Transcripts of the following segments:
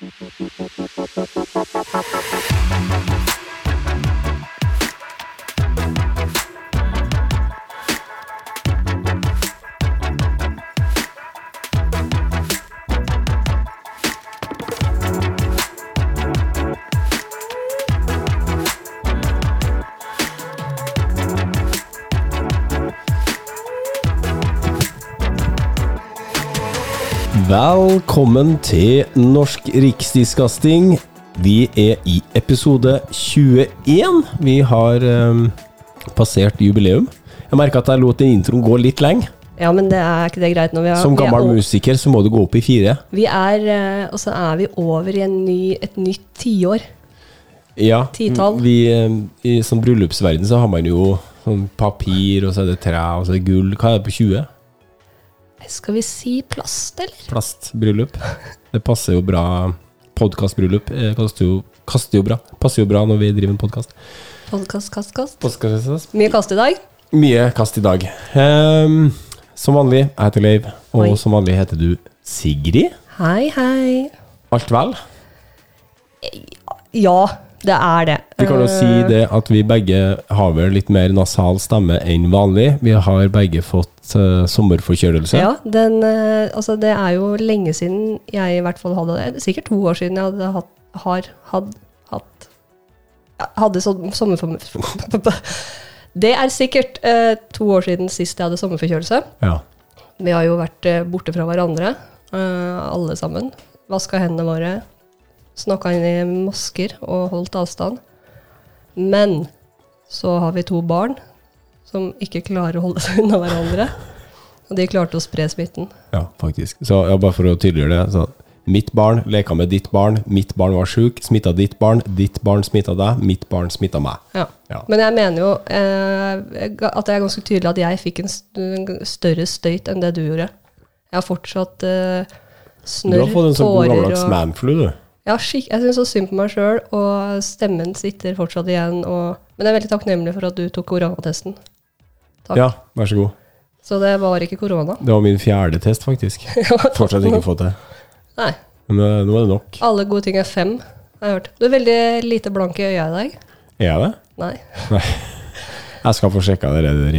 Thank you. Velkommen til Norsk riksdiskasting. Vi er i episode 21. Vi har um, passert jubileum. Jeg merker at jeg lot den introen gå litt lenge. Ja, men det er ikke det greit når vi har Som gammel er musiker så må du gå opp i fire. Vi er, eh, og så er vi over i en ny, et nytt tiår. Ja, Titall. vi, um, I sånn bryllupsverden så har man jo sånn papir, og så er det tre, og så er det gull. Hva er det på 20? Skal vi si plast, eller? Plastbryllup. Det passer jo bra. Podkastbryllup eh, kaster jo, kaster jo bra. Passer jo bra når vi driver en podkast. Podkast, kast, kast. Mye Mye kast i dag. Mye kast i dag. Um, som vanlig, jeg heter Leiv, og Oi. som vanlig heter du Sigrid. Hei, hei. Alt vel? Ja, det er det. Vi kan jo Eh, si det at vi begge har vel litt mer nasal stemme enn vanlig. Vi har begge fått uh, sommerforkjølelse. Ja, den, uh, altså det er jo lenge siden jeg i hvert fall hadde det. Sikkert to år siden jeg hadde hatt, har hatt, hatt Hadde sommerforkjølelse. Det er sikkert uh, to år siden sist jeg hadde sommerforkjølelse. Ja. Vi har jo vært eh, borte fra hverandre, eh, alle sammen. Vaska hendene våre, snakka inn i masker og holdt avstand. Men så har vi to barn som ikke klarer å holde seg unna hverandre. Og de klarte å spre smitten. ja, faktisk. Så ja, bare for å tydeliggjøre det. Så mitt barn leka med ditt barn, mitt barn var sjuk, smitta ditt barn, ditt barn smitta deg, mitt barn smitta meg. Ja. Ja. Men jeg mener jo eh, at det er ganske tydelig at jeg fikk en større støyt enn det du gjorde. Jeg har fortsatt eh, Du har fått en sånn god tårer gammeldags manflu, du. Ja, skikk, jeg syns så synd på meg sjøl, og stemmen sitter fortsatt igjen. Og, men jeg er veldig takknemlig for at du tok koronatesten. Takk. Ja, vær så god. Så det var ikke korona. Det var min fjerde test, faktisk. Fortsatt ikke fått det. Nei. Men eh, nå er det nok. Alle gode ting er fem, har jeg hørt. Du er veldig lite blank i øya i dag. Er jeg det? Nei. Nei. Jeg skal få sjekka det der Hva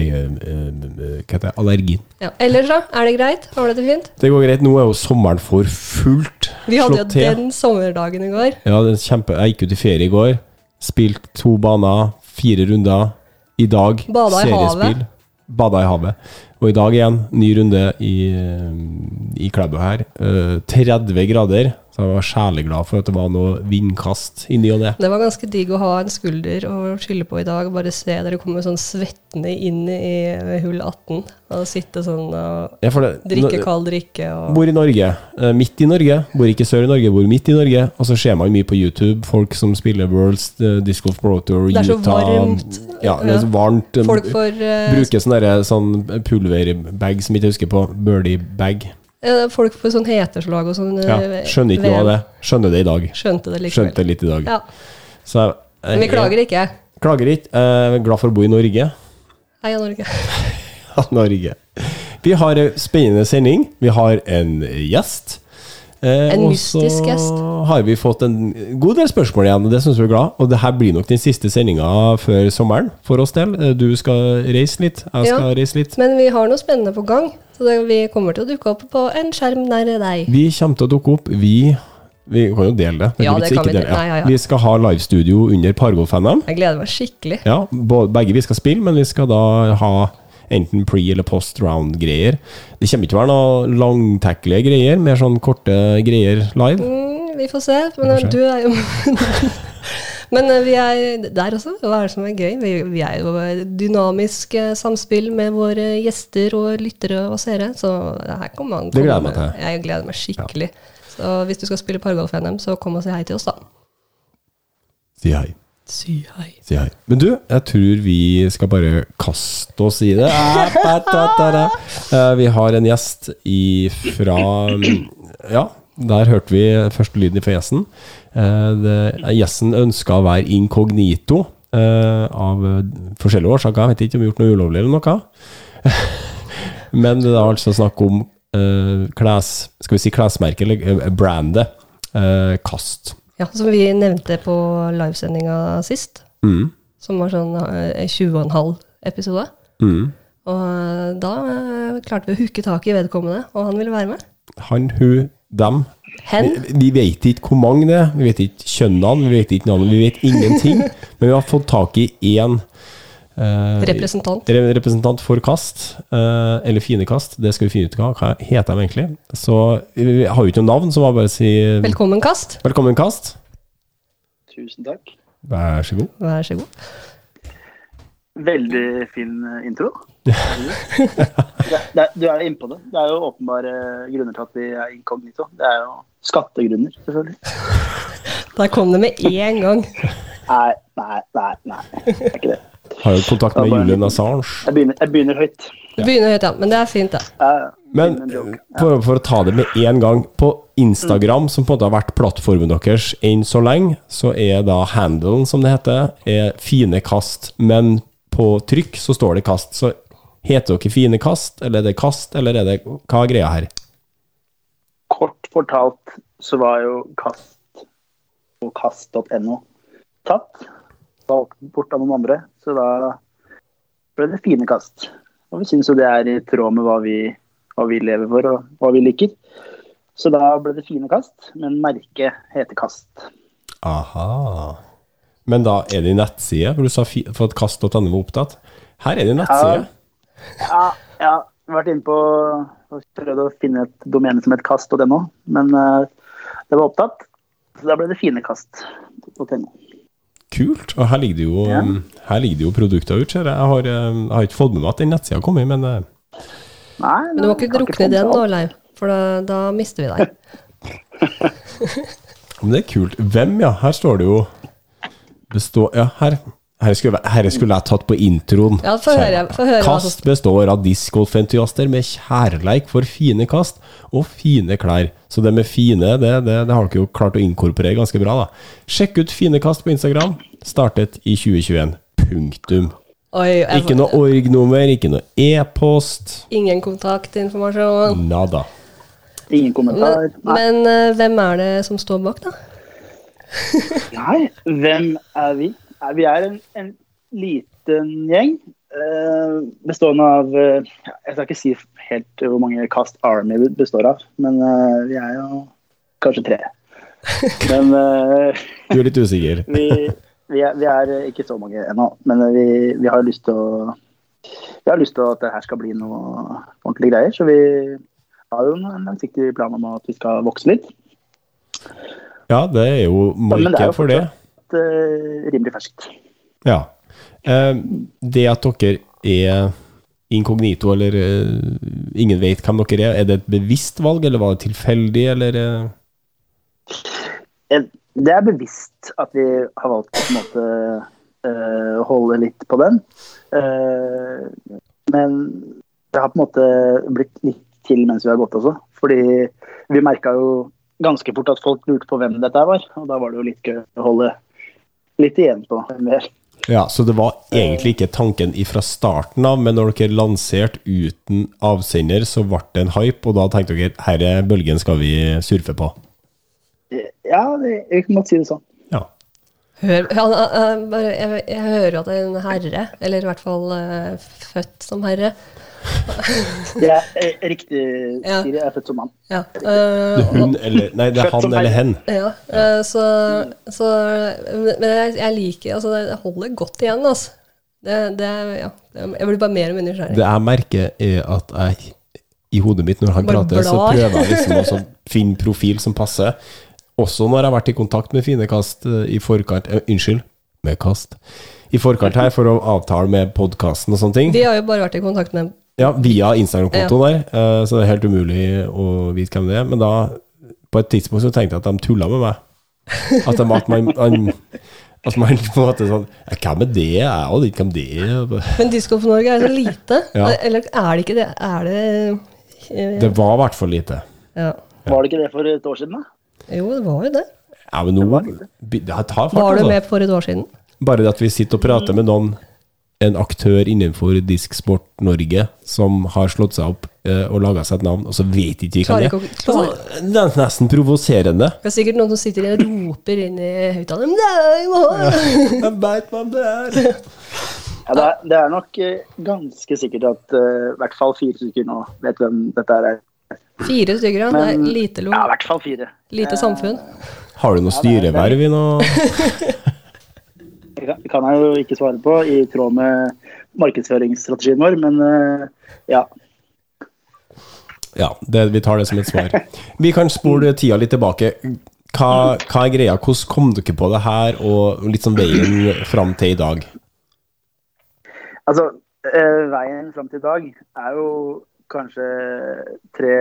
heter det? Allergien. Ja. Ellers, da? Er det greit? Har du det fint? Det går greit. Nå er jo sommeren for fullt Vi hadde jo den sommerdagen i går. Ja, kjempe... Jeg gikk ut i ferie i går. Spilt to baner, fire runder. I dag Bada i havet. Bada i havet. Og i dag igjen, ny runde i, eh, i Klæbu her. Eh, 30 grader. Så jeg var sjælig glad for at det var noe vindkast i ny og ne. Det var ganske digg å ha en skulder å skylde på i dag. Bare se dere komme sånn svettende inn i hull 18 og sitte sånn og Ja, det, drikke kald drikke og Bor i Norge, eh, midt i Norge. Bor ikke sør i Norge, bor midt i Norge. Og så ser man mye på YouTube, folk som spiller Worlds uh, Disc Golf Pro Tour, Det er så varmt. Ja, det er så varmt. eh, Folk får uh, Bruker sånn derre sånn pulverbag som jeg ikke husker på. Birdie-bag. eh, Folk får sånn heteslag og sånn. eh, Ja, skjønner ikke noe av det. Skjønner det i dag. Skjønte det likevel. Skjønte litt i dag. Ja. Så jeg, Men vi klager ikke. Klager ikke. Jeg er glad for å bo i Norge. Heia Norge. Norge. Vi har en spennende sending. Vi har en gjest. Eh, En og mystisk så har vi fått en god del spørsmål igjen, og det syns vi er glad. Og det her blir nok den siste sendinga før sommeren for oss del. Eh, Du skal reise litt, jeg Ja. skal reise litt. Men vi har noe spennende på gang. Så det, vi kommer til å dukke opp på en skjerm nær deg. Vi kommer til å dukke opp. Vi Vi kan jo dele det. men Ja, det kan vi dele. Nei, ja, ja. Vi skal ha livestudio under Pargolf-NM. Jeg gleder meg skikkelig. Ja, begge vi skal spille, men vi skal da ha enten pre- eller post-round-greier. Det kommer ikke til å være noe langtekkelige greier, mer sånn korte greier live. Mm, vi får se. Men får se. du er jo Men eh, vi er der også. Hva er det som er gøy? Vi, vi er jo et dynamisk eh, samspill med våre gjester og lyttere og seere. Så her kommer man Det gleder jeg meg til. Jeg gleder meg skikkelig. Så hvis du skal spille Pargolf-NM, så kom og si hei til oss, da. Si hei. Si hei. Si hei. Men du, jeg tror vi skal bare kaste oss i det. Eh, Vi har en gjest fra Ja, der hørte vi første lyden fra gjesten. Eh, Gjesten ønska å være inkognito eh, av forskjellige årsaker. Jeg vet ikke om vi har gjort noe ulovlig eller noe. Men det er altså snakk om skal vi si klesmerket, eller brandet kast. Ja, som vi nevnte på livesendinga sist, Mm. som var sånn eh, 20,5 episode. Mm. Og eh, da eh, klarte vi å hooke tak i vedkommende, og han ville være med. Han, hun, dem. Hen. Vi, vi vet ikke hvor mange det er, vi vet ikke kjønnene, vi vet ikke navnet, vi vet ingenting. men vi har fått tak i én eh, Representant. re- representant for kast, eh, eller fine kast. Det skal vi finne ut hva, hva heter de egentlig. Så vi har jo ikke noe navn, så må jeg bare si Velkommen, Kast. velkommen, kast. Tusen takk. Vær så god. Vær så god. Veldig fin eh, intro. det, det, du er inne på det. Det er jo åpenbare grunner til at vi er inkognito. Det er jo skattegrunner, selvfølgelig. Der kom det med én gang. Nei, nei, nei. nei. Det er ikke det. Har jo kontakt med Ja, Julian Assange. Jeg begynner, jeg begynner høyt. Begynner høyt, ja. Men det er fint, det. Men for, for å ta det med en gang På Instagram, som på en måte har vært plattformen deres enn så lenge, så er da handelen, som det heter, er fine kast. Men på trykk så står det kast. Så heter dere fine kast, eller er det kast, eller er det Hva er greia her? Kort fortalt så var jo kast og kast.no tatt. Valgt bort av noen andre. Så da ble det fine kast. Og vi syns jo det er i tråd med hva vi, hva vi lever for og hva vi liker. Så da ble det fine kast, men merket heter Kast. Aha. Men da er det i nettside, for du sa at kast.no var opptatt. Her er det i nettside. Ja, ja. Har vært inne på og prøvd å finne et domene som het kast.no, men uh, det var opptatt. Så da ble det finekast.no. Kult. Og her ligger det jo, Ja. her ligger det jo produkter ut, ser jeg. Jeg har, eh, jeg har ikke fått med meg at den nettsida har kommet, men eh, Nei, Men du må ikke drukne i den nå. Leiv. For da, da mister vi deg. Men det er kult. Hvem, ja? Her står det jo bestå... Ja, her, her, skulle, her skulle jeg tatt på introen. Ja, få høre, få høre Kast består av discgolfentusiaster med kjærleik for fine kast og fine klær. Så det med fine, det, det, det har dere jo klart å inkorporere ganske bra, da. Sjekk ut Fine kast på Instagram. Startet i 2021. Punktum. Oi, jeg, Ikke noe org-nummer, ikke noe e-post. Ingen kontaktinformasjon. Nada. Ingen kommentar. Men, men eh, hvem er det som står bak, da? Nei, hvem er vi? Vi er en, en liten gjeng. eh, bestående av eh, Jeg skal ikke si helt hvor mange Cast Army består av, men eh, vi er jo kanskje tre. Men eh, Du er litt usikker. vi, vi, er, vi er ikke så mange ennå. Men vi, vi har lyst til å vi har lyst til at det her skal bli noe ordentlige greier. Så vi har jo en langsiktig plan om at vi skal vokse litt. Ja, det er jo marked for det. Fortsatt eh, rimelig ferskt. Ja. Eh, det at dere er inkognito, eller eh, ingen vet hvem dere er, er det et bevisst valg, eller var det tilfeldig, eller Det er bevisst at vi har valgt å på en måte eh, holde litt på den. Men det har på en måte blitt litt til mens vi har gått også. Fordi vi merka jo ganske fort at folk lurte på hvem dette var. Og da var det jo litt gøy å holde litt igjen på mer. Ja, så det var egentlig ikke tanken fra starten av, men når dere lanserte uten avsender, så ble det en hype, og da tenkte dere herre bølgen skal vi surfe på. Eh, Ja, det, vi kan godt si det sånn. Ja. Hør, han, han, bare, jeg, jeg hører at det er en herre, eller i hvert fall uh, født som herre. Det er eh, riktig, Siri. Jeg er født som mann. Ja, eh, hun eller Nei, det er han eller hen. ja uh, så, så Men jeg, jeg liker Altså, det holder godt igjen, altså. Det, det, ja, jeg blir bare mer og mer nysgjerrig. Det jeg merker, er at jeg i hodet mitt når han Bare prater, så prøver jeg liksom å finne profil som passer. Også når jeg har vært i kontakt med Fine Kast eh, i forkant eh, Unnskyld, med Kast. I forkant her for å avtale med podkasten og sånne ting. Vi har jo bare vært i kontakt med Ja, via Instagram-kontoen der, eh, så det er helt umulig å vite hvem det er. Men da, på et tidspunkt, så tenkte jeg at de tulla med meg. At, de, at man, man at man på en måte sånn «Ja, Hvem er det? Jeg aner ikke hvem det er. Men Disco for Norge er så lite. Ja. Eller er det ikke det? Er det eh, Det var i hvert fall lite. ja. Var det ikke det for et år siden, da? Jo, det var jo det. Ja, men nå Det tar fart, Var du altså. med for et år siden? Bare det at vi sitter og prater med noen en aktør innenfor Disksport Norge som har slått seg opp eh, og laga seg et navn, og så vet ikke vi hvem det er. Altså, Det er nesten provoserende. Det er sikkert noen som sitter og roper inn i høyttaleren Nei, hva? Jeg veit hvem det er. Ja, det, er, det er nok eh, ganske sikkert at uh, i hvert fall fire stykker nå vet hvem dette er. Fire stykker, ja. Det er lite, lo Ja, i hvert fall fire. lite samfunn. Har du noe styreverv i noe Det kan- jeg jo ikke svare på i tråd med markedsføringsstrategien vår, men eh, ja. Ja, det, vi tar det som et svar. Vi kan spole tida litt tilbake. Hva, hva er greia? Hvordan kom dere på det her, og litt sånn veien fram til i dag? Altså, eh, veien fram til i dag er jo kanskje tre,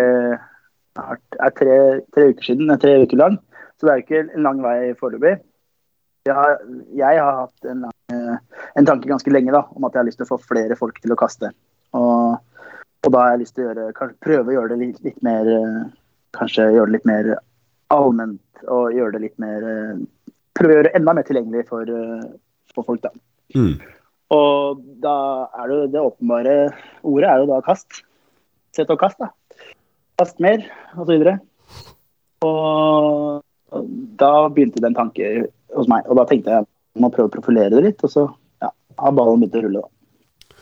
er tre, tre uker siden, tre uker lang. Så det er jo ikke en lang vei foreløpig. Jeg, har- jeg har hatt en, eh, en tanke ganske lenge da, om at jeg har lyst til å få flere folk til å kaste. Og, og da har jeg lyst til å gjøre, kanskje prøve å gjøre det litt, litt mer eh, Kanskje gjøre det litt mer allment og gjøre det litt mer eh, Prøve å gjøre det enda mer tilgjengelig for, for folk, da. Mm. Og da er det jo det åpenbare ordet er jo da kast. Sett og kast, da. Kast mer, og så videre. Og da begynte den en tanke hos meg. Og da tenkte jeg jeg må prøve å profilere det litt, og så ja, har ballen begynt å rulle, da.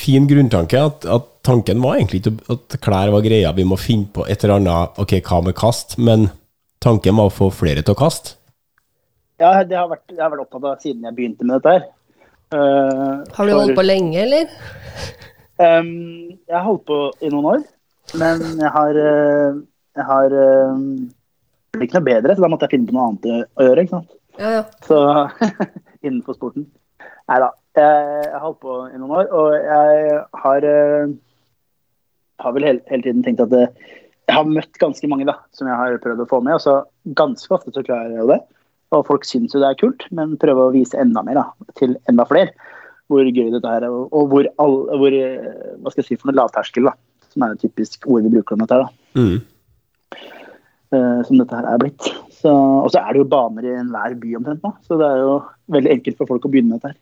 Fin grunntanke. At, at tanken var egentlig ikke at klær var greia, vi må finne på et eller annet Ok, hva med kast? Men tanken var å få flere til å kaste. Ja, det har vært, jeg har vært opptatt av siden jeg begynte med dette her. Uh, Har du for- holdt på lenge, eller? Um, jeg har holdt på i noen år, men jeg har, uh, jeg har eh, blitt ikke noe bedre, så da måtte jeg finne på noe annet å gjøre. ikke sant? Ja, ja. Så innenfor sporten. Nei da. Jeg har holdt på i noen år, og jeg har, eh, har vel hele, hele tiden tenkt at det, jeg har møtt ganske mange da, som jeg har prøvd å få med, og så ganske ofte så klarer jeg jo det. Og folk syns jo det er kult, men prøve å vise enda mer da, til enda flere hvor gøy dette er, og, og hvor, all, hvor eh, hva skal jeg si for noe lavterskel, da, som er et typisk ord vi bruker om dette her. da Mm. Uh, som dette her er blitt. Så, og så er det jo baner i enhver by omtrent nå, så det er jo veldig enkelt for folk å begynne med dette her.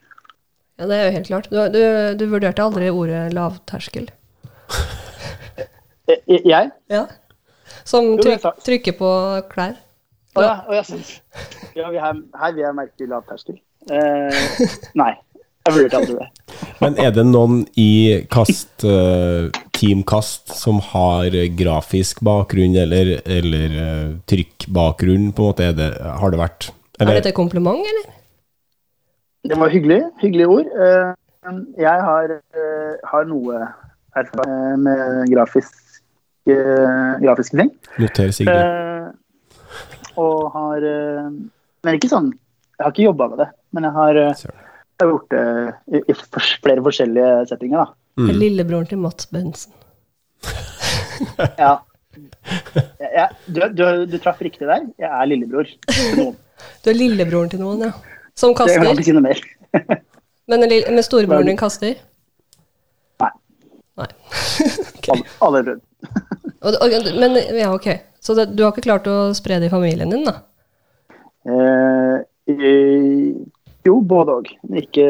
ja, det er jo helt klart. Du, du, du vurderte aldri ordet lavterskel? Eh, Jeg? Ja. Som tryk, trykker på klær? Å ja, Oh, ja, ja vi her, her vil jeg merke lavterskel. Eh, nei, jeg vurderte aldri det. Men er det noen i kast, eh, Team Kast som har grafisk bakgrunn eller, eller eh, trykkbakgrunn, på en måte? Er det, har det vært Er eller, dette et kompliment, eller? Det var hyggelig. Hyggelige ord. Eh, jeg har, eh, har noe erfaring eh, med grafisk, eh, grafiske ting. Noter, Sigrid. Eh, og har eh, Men ikke sånn Jeg har ikke jobba med det, men jeg har, eh, jeg har gjort det i, i flere forskjellige settinger. da. Mm. Lillebroren til Mats Bensen. Ja. Jeg, jeg, du, du, du traff riktig der. Jeg er lillebror til noen. Du er lillebroren til noen, ja. Som Det kan jeg kaster. ikke si noe mer. Men, men storebroren din kaster? Nei. Nei. Alle, alle og, men ja, ok. Så det, du har ikke klart å spre det i familien din, da? Eh, jo, både òg. Men ikke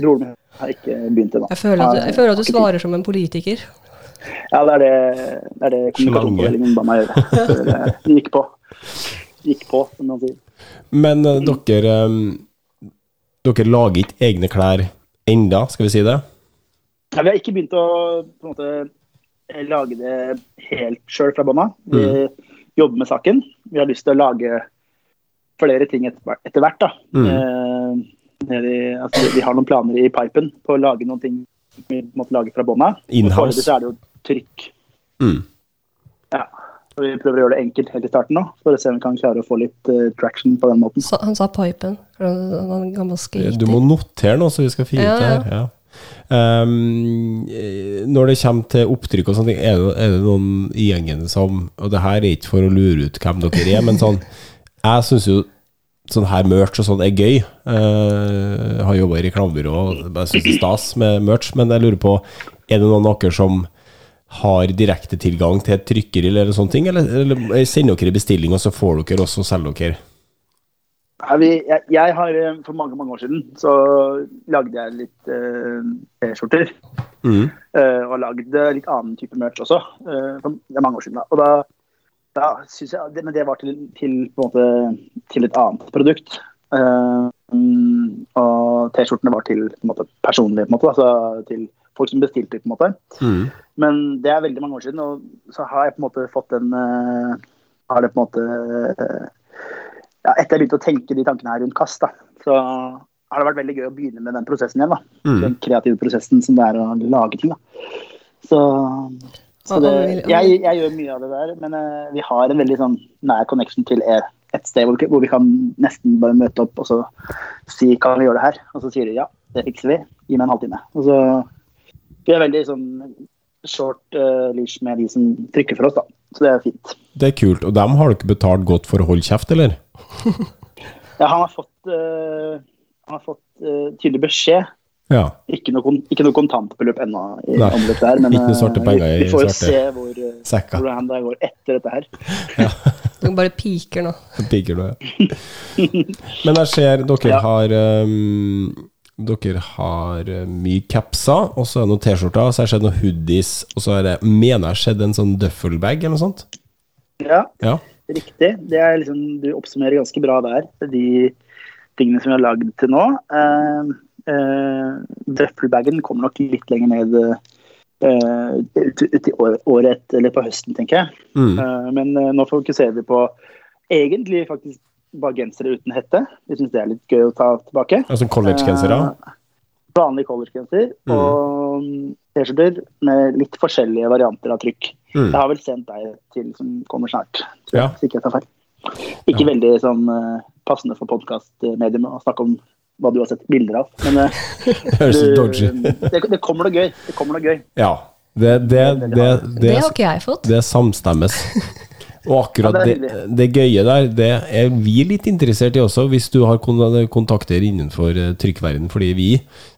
broren min har ikke begynt ennå. Jeg føler, at du, jeg føler at du svarer som en politiker. Ja, det er det, det, er det kommunikasjonsavdelingen ba meg gjøre. Før jeg gikk på. Gikk på, som man sier. Men uh, dere um, Dere lager ikke egne klær enda, skal vi si det? Ja, vi har ikke begynt å på en måte, lage det helt sjøl fra bånn av. Vi jobber med saken. Vi har lyst til å lage flere ting etter, etter hvert. da. Mm. Eh, i altså, vi har noen planer i pipen på å lage noen ting vi måtte lage fra bånn av. Foreløpig så er det jo trykk. Mm. Ja. Og vi prøver å gjøre det enkelt helt i starten nå, for å se om vi kan klare å få litt uh, traction på den måten. Så, han sa pipen. Du må notere nå, så vi skal finne Ja, ut det her. Ja. Ehm, eh, når det kommer til opptrykk og sånne ting, er det, er det noen i gjengen som Og det her er ikke for å lure ut hvem dere er, men sånn Jeg syns jo sånn her merch og sånn er gøy. Uh, har jobba i reklamebyrå og syns det er stas med merch, men jeg lurer på Er det noen av dere som har direkte tilgang til et trykkeri eller sånne ting, eller, eller sender dere bestilling, og så får dere også selge dere? Jeg, jeg har eh, For mange mange år siden så lagde jeg litt eh, T-skjorter. Mm. Uh, og lagde litt annen type merch også. Uh, for, mange år siden. da. Og da, da syns jeg, Men det var til, til, på en måte, til et annet produkt. Mm, og T-skjortene var til på en måte, personlige, på en måte, altså til folk som bestilte. på en måte. Mm. Men det er veldig mange år siden, og så har jeg på en måte fått en uh, Har det på en måte uh, ja, Etter jeg begynte å tenke de tankene her rundt kast, da, så har det vært veldig gøy å begynne med den prosessen igjen. da. Mm. Den kreative prosessen som det er å lage ting. da. Så, så det, jeg, jeg gjør mye av det der, men eh, vi har en veldig sånn nær connection til et sted hvor, hvor vi kan nesten bare møte opp og så si kan vi gjøre det her? Og så sier de ja, det fikser vi. Gi meg en halvtime. Og så Vi er veldig sånn short uh, leash med de som trykker for oss, da. Så det er fint. Det er kult. Og dem har ikke betalt godt for å holde kjeft, eller? Ja, han har fått, uh, han har fått uh, tydelig beskjed. Ja. Ikke noe, ikke noe kontantbeløp ennå i Nei, omløp der, men ikke noe svarte eh, penger vi, vi får jo svarte se hvor, eh, hvordan det går etter dette her. Du bare piker nå. Piker nå, ja. Men jeg ser dere Ja. har um, Dere har uh, mye capser, og så er det noen T-skjorter, så har jeg sett noen hoodies, og så er det, mener jeg har sett en sånn duffelbag eller noe sånt. Ja, Ja. riktig. Det er liksom, du oppsummerer ganske bra der. De tingene som vi har lagd til nå. Uh, Duffelbagen kommer nok litt lenger ned eh, ut, ut i året eller på høsten, tenker jeg. Mm. Eh, men eh, nå fokuserer vi på egentlig faktisk bare gensere uten hette. Vi syns det er litt gøy å ta tilbake. Altså collegegensere. Eh, Vanlig collegegenser Mm. og mm, T-skjorter med litt forskjellige varianter av trykk. Mm. Jeg har vel sendt deg til som kommer snart, Ja. hvis ikke jeg tar feil. Ikke veldig sånn eh, passende for podkastmedium å snakke om hva du har sett bilder av, men uh, Høres du- dodgy. det, det kommer noe gøy. Det kommer noe gøy. Ja. Det, det, det, det, Det har ikke jeg fått. det samstemmes. Og akkurat Ja, det, det gøye der, det er vi litt interessert i også, hvis du har kon- kontakter innenfor eh, trykkverden, fordi vi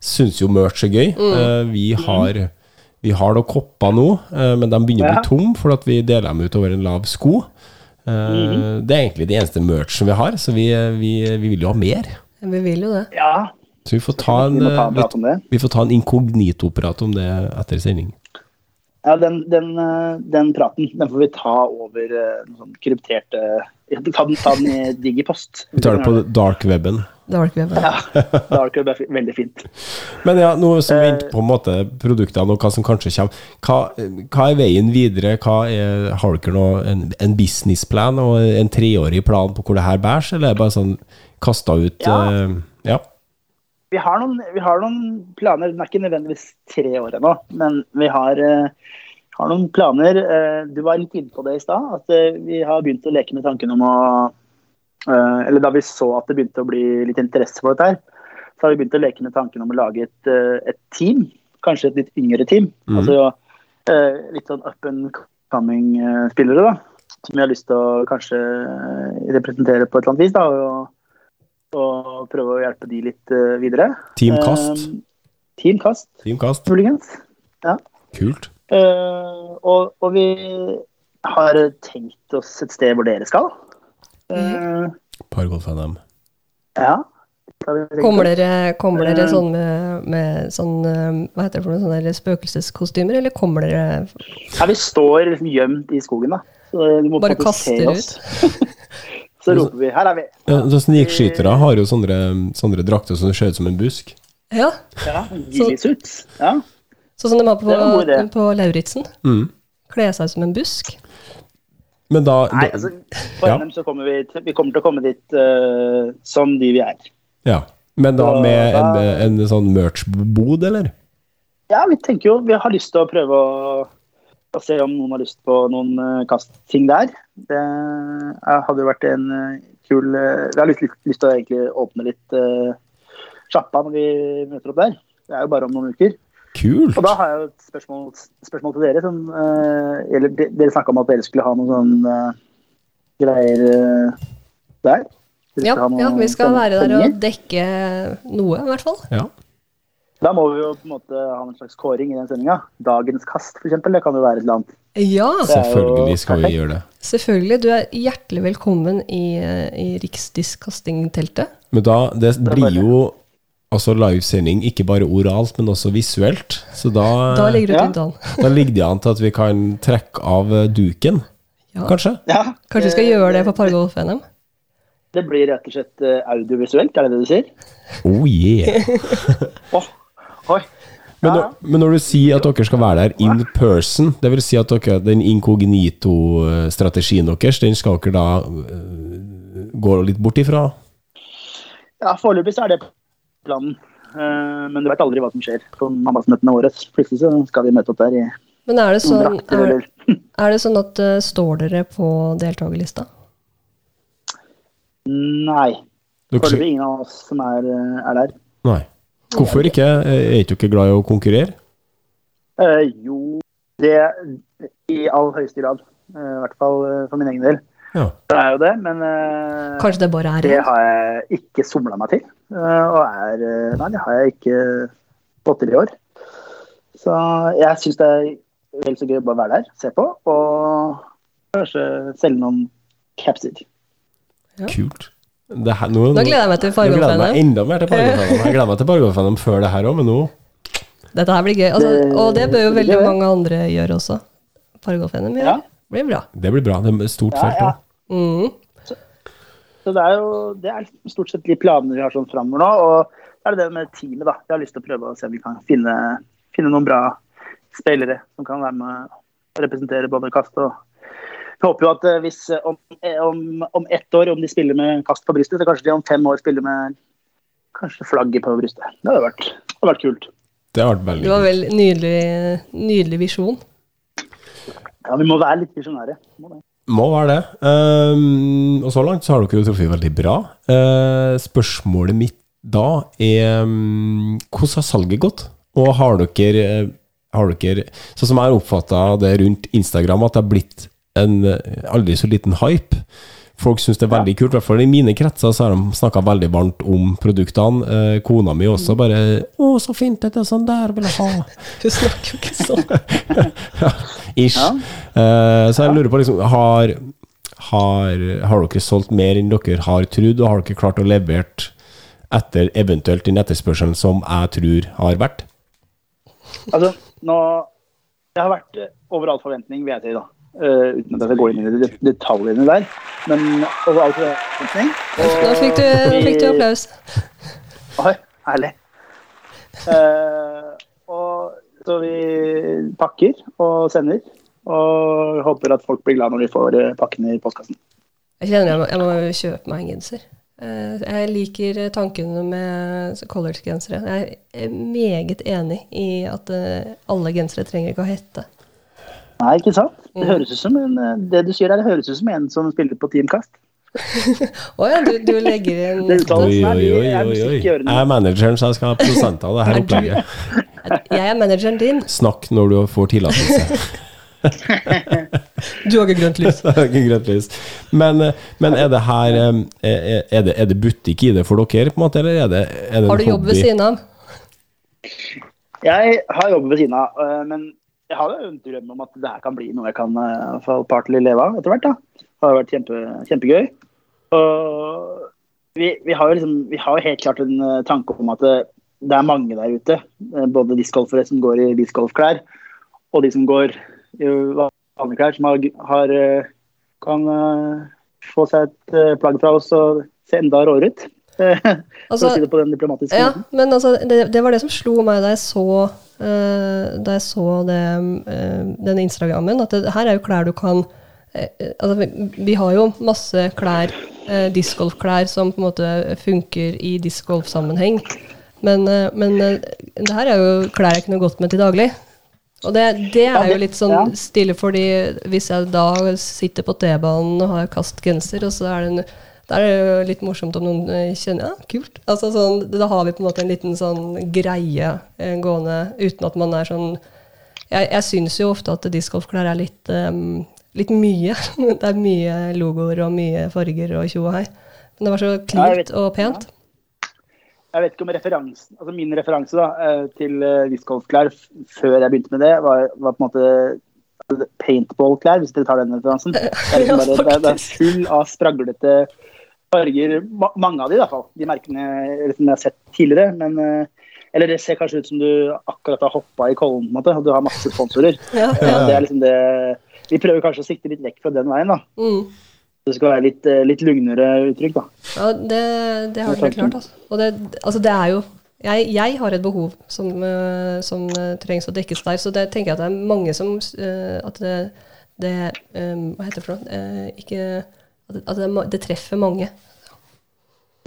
syns jo merch er gøy. Mm. Vi har vi har noen kopper nå, eh, men de begynner å bli tom for at vi deler dem ut over en lav sko. Eh, Mhm. Det er egentlig det eneste merchen vi har, så vi, vi, vi vil jo ha mer. Vi vil jo det. Ja, Så vi får ta en, vi ta en prat om det. vi får ta en inkognito-prat om det etter sending. Ja, den, den, den praten den får vi ta over eh, noen sånn krypterte Ta den, ta den i Digipost. Vi tar det på darkweben. Dark web. Ja, Dark Web er veldig fint. Men ja, nå som vi er Eh. på en måte produktene og hva som kanskje kommer, hva, hva er veien videre? Hva er, har dere noe, en, en businessplan og en treårig plan på hvor det her bærs, eller er det bare sånn kasta ut Ja. eh, ja. Vi har, noen, vi har noen planer. Den er ikke nødvendigvis tre år ennå, men vi har, eh, har noen planer. Eh, du var litt inne på det i stad, at vi har begynt å leke med tanken om å Eller da vi så at det begynte å bli litt interesse for dette her, så har vi begynt å leke med tanken om å lage et, et team. Kanskje et litt yngre team. Mm. Altså litt sånn up and coming eh, spillere, da. Som vi har lyst til å kanskje representere på et eller annet vis. da, og og prøve å hjelpe de litt eh, videre. Team Kast. Eh, Team Kast, Team Kast. muligens. Kult. Eh, og, og vi har tenkt oss et sted hvor dere skal. Eh, Pargolf NM. ja. Kommer dere, kommer dere Eh. sånn med, med sånn eh, Hva heter det for noe? Sånne spøkelseskostymer, eller kommer dere Ja, vi står liksom gjemt i skogen, da. Så du må bare kaster oss. ut? Så roper vi 'her er vi'. Ja, så Snikskytere har jo sånne, sånne drakter som ser ut som en busk. Ja. Ja, Gillisuits. Ja. Sånn som de har på, Det på Lauritzen. Mm. Kle seg som en busk. Men da, Nei, altså, på Ja. NM så kommer vi til, vi kommer til å komme dit uh, som de vi er. Ja. Men da Så med en, en sånn merch-bod, eller? Ja, vi tenker jo Vi har lyst til å prøve å, å se om noen har lyst på noen uh, kastting der. Det eh, hadde jo vært en eh, kul Vi har lyst, lyst, lyst til å åpne litt uh, sjappa når vi møter opp der. Det er jo bare om noen uker. Kult. Og da har jeg jo et spørsmål, spørsmål til dere. Som, eh, eller de, dere snakka om at dere skulle ha noen sånne greier der. Ja, noen ja, vi skal være der og dekke noe, i hvert fall. Ja. Da må vi jo på en måte ha en slags kåring i den sendinga. Dagens kast, f.eks. Det kan jo være et eller annet. Ja, Selvfølgelig skal vi gjøre det. selvfølgelig. Du er hjertelig velkommen i, eh, i Riksdiskastingteltet. Men da, det blir jo altså livesending ikke bare oralt, men også visuelt. Så da, Da ligger det Ja. an. da ligger det an til at vi kan trekke av eh, duken, Ja. kanskje? Ja, Kanskje vi skal gjøre det på Pargolf-NM? Det blir rett og slett eh, audiovisuelt, er det det du sier? Oh yeah! Åh, oi. Men, når, men når du sier at dere skal være der in person, det vil si at dere, den inkognito-strategien deres, den skal dere da øh, gå litt bort ifra? Ja, Foreløpig så er det planen. Eh, men du vet aldri hva som skjer på mammasmøtene våre. Plutselig så skal vi møte opp der i Men er det sånn, er, er det sånn at uh, står dere på deltakerlista? Nei. Foreløpig ingen av oss som er, eh, er der. nei. Hvorfor ikke? Er du ikke glad i å konkurrere? Uh, jo, det i all høyeste grad. Uh, I hvert fall uh, for min egen del. Ja. Det er jo det, men eh, Kanskje det bare er det har jeg ikke somla meg til. eh, og er eh, Nei, det har jeg ikke fått til i år. Så jeg syns det er vel så gøy å bare være der, se på, og kanskje selge noen capser. Kult. Det her, nå, Nå gleder jeg meg til nå gleder jeg meg enda mer til Fargo-fanen. Jeg gleder meg til Fargo-fanen før det her òg, men nå Dette her blir gøy. Altså, og det bør jo veldig mange andre gjøre også. Fargo-fanen Ja. det. Blir bra. Det blir bra. Det er stort felt felt ja. ja. Mm. Så det er jo det er stort sett de planene vi har sånn framover nå. Og det er det med teamet, da. Jeg har lyst til å prøve å se om vi kan finne, finne noen bra spillere som kan være med og representere både kast og Jeg håper jo at eh, hvis eh, om, eh, om, om ett år, om de spiller med kast på brystet, så kanskje de om fem år spiller med kanskje flagget på brystet. Det hadde vært, hadde vært kult. Det har vært veldig Det var vel nydelig, nydelig visjon. Ja, Vi må være litt visjonære. Må. Må være det. Um, og så langt så har dere jo truffet veldig bra. Uh, spørsmålet mitt da er um, hvordan har salget gått? Og har dere, har dere Sånn som jeg har oppfatta det rundt Instagram, at det har blitt en aldri så liten hype. Folk syns det er veldig kult. I hvert fall i mine kretser så har de snakka veldig varmt om produktene. Eh, kona mi også bare 'Å, så fint, dette er sånn der vil jeg ha'. Hun snakker jo ikke sånn. Ish. Ja. Eh, så jeg lurer på liksom har, har, har dere solgt mer enn dere har trodd, og har dere klart å levert etter eventuelt den etterspørselen som jeg tror har vært? Altså, nå Det har vært over all forventning, vil jeg si, da. Eh, uten at jeg går inn i det- detaljene der. Men over all forventning. Nå fikk du, fikk du applaus. Oi, herlig. Uh, og så vi pakker og sender. Og håper at folk blir glad når de får eh, pakkene i postkassen. Jeg kjenner jeg må, jeg må kjøpe meg en genser. Jeg liker tankene med colors-gensere. Jeg er meget enig i at alle gensere trenger ikke å hette. Nei, ikke sant? Mm. Det høres ut som en, eh, det du sier der, det høres ut som en som spiller på Teamkast. Å ja, du, du legger inn Oi, oi, oi, er oi, oi. Jeg er manageren, så jeg skal ha prosenter av det her Er opplegget. Jeg er manageren din. Snakk når du får tillatelse. Du har ikke grønt lys. Greit lys. Men, eh, men er det her eh, er, er, det, er det butikk i det for dere, på en måte, eller er det, er det en Har du jobb ved siden av? Jeg har jobbet ved siden av, men jeg har jo en drøm om at det her kan bli noe jeg kan uh, partly leve av etter hvert. da. Det har vært kjempe, kjempegøy. Og vi, vi har jo liksom, vi har helt klart en uh, tanke om at det, det er mange der ute, både discgolfere som går i discgolfklær, og de som går i vanlige klær, som har, har kan uh, få seg et plagg fra oss og se enda råere ut. For Altså, å si det på den diplomatiske Ja, måten. men altså, det, det var det som slo meg da jeg så, uh, da jeg så det, uh, den Instagrammen, at det, her er jo klær du kan uh, altså, vi, vi har jo masse klær, uh, discgolfklær, som på en måte funker i discgolf-sammenheng. Men, men det her er jo klær jeg kunne gått med til daglig. Og det, det er jo litt sånn stille, fordi hvis jeg da sitter på T-banen og har kastgenser, og så er det en da er det jo litt morsomt om noen eh, kjenner ja, kult. Altså sånn, Da har vi på en måte en liten sånn greie eh, gående uten at man er sånn Jeg, jeg syns jo ofte at discgolfklær er litt, um, litt mye. Det er mye logoer og mye farger og tjo og hei. Men det var så vet. og pent. Jeg vet ikke om referansen Altså min referanse da, til discgolfklær før jeg begynte med det, var, var på en måte paintballklær, hvis dere tar den referansen. Det er, liksom bare, det er full av spraglete farger. Mange av de i hvert fall. De merkene liksom, jeg har sett tidligere. Men, eh, eller det ser kanskje ut som du akkurat har hoppa i kollen, på en måte, og du har masse sponsorer. Ja, Ja, ja. det er liksom det Vi prøver kanskje å sikte litt vekk fra den veien, da. Mm. Det skal være litt, eh, litt lugnere uttrykk, da. Ja, det, det har dere klart. Altså. Og det, altså det er jo jeg, jeg har et behov som, eh, som eh, trengs å dekkes der, så det tenker jeg at det er mange som eh, At det, det eh, Hva heter det for noe? Eh, ikke At, det, det, treffer mange.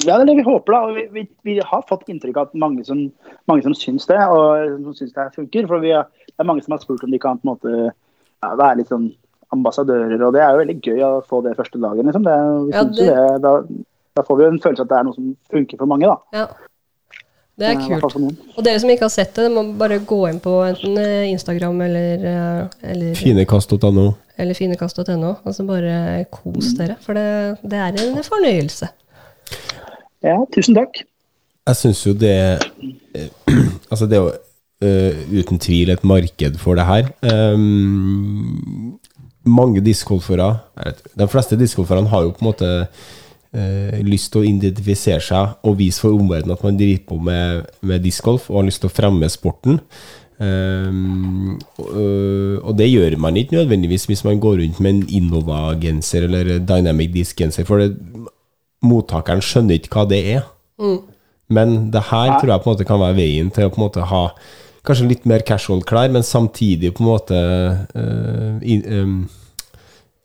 Ja, det er det vi håper, da. Og vi, vi, vi har fått inntrykk av at mange som, mange som syns det, og som syns det funker. For vi har, det er mange som har spurt om de kan på en måte ja, være litt sånn ambassadører, og det er jo veldig gøy å få det første dagen, liksom. Det, vi Ja, det, da, da får vi jo en følelse at det er noe som funker for mange, da. Ja. Det er kult. Og dere som ikke har sett det, må bare gå inn på enten eh, Instagram eller, eh, eller, Finekast.no. eller finekast.no, og så bare kos dere. For det, det er en fornøyelse. Ja, tusen takk. Jeg syns jo det eh, Altså, det er jo Uh, uten tvil et marked for det her. Um, mange discgolfere De fleste discgolferne har jo på en måte eh, lyst til å identifisere seg og vise for omverdenen at man driver på med, med discgolf og har lyst til å fremme sporten. Um, og, og det gjør man ikke nødvendigvis hvis man går rundt med en Innova-genser eller Dynamic Disc-genser, for det, mottakeren skjønner ikke hva det er. Men det her tror jeg på en måte kan være veien til å på en måte ha kanskje litt mer casual klær, men samtidig på en måte uh, i, em,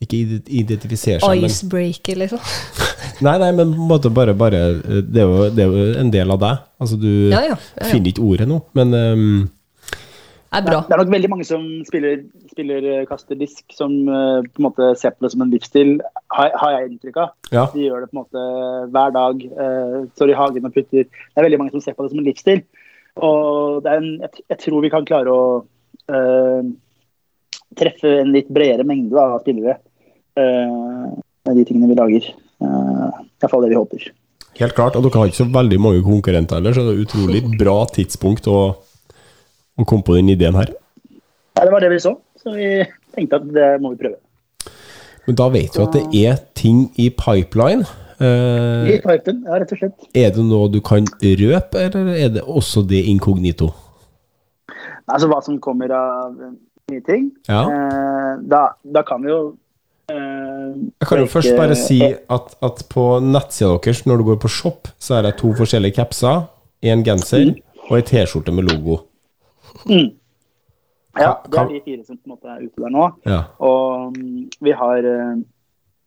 Ikke identifisere seg, Icebreaker, liksom. Nei, nei, men på en måte bare, bare eh, det, er jo, det er jo en del av deg. Altså, du Ja, ja. ja, ja. finner ikke ordet nå, men um, er bra. Det er nok veldig mange som spiller, spiller eh, kaster disk, som uh, på en måte ser på det som en livsstil, har, har jeg inntrykk av. ja. De gjør det på en måte hver dag. Uh, står i hagen og putter. Det er veldig mange som ser på det som en livsstil. Og det er en, jeg, jeg tror vi kan klare å uh, treffe en litt bredere mengde av spillere med de tingene vi lager. Uh, Iallfall det vi håper. Helt klart. Og dere har ikke så veldig mange konkurrenter heller, så det er utrolig bra tidspunkt å, å komme på den ideen her. Ja, det var det vi så, så vi tenkte at det må vi prøve. Men da vet vi at det er ting i pipeline. Eh, I pipeline, ja, rett og slett. Er det noe du kan røpe, eller er det også det inkognito? Altså hva som kommer av nye ting. Ja. Eh, da, da kan vi jo eh, Jeg kan jo først bare si at, at på nettsida deres, når du går på shop, så er det to forskjellige capser, en genser og ei T-skjorte med logo. Ja, det er de fire som på en måte er ute der nå. Ja. Og mm, vi har eh,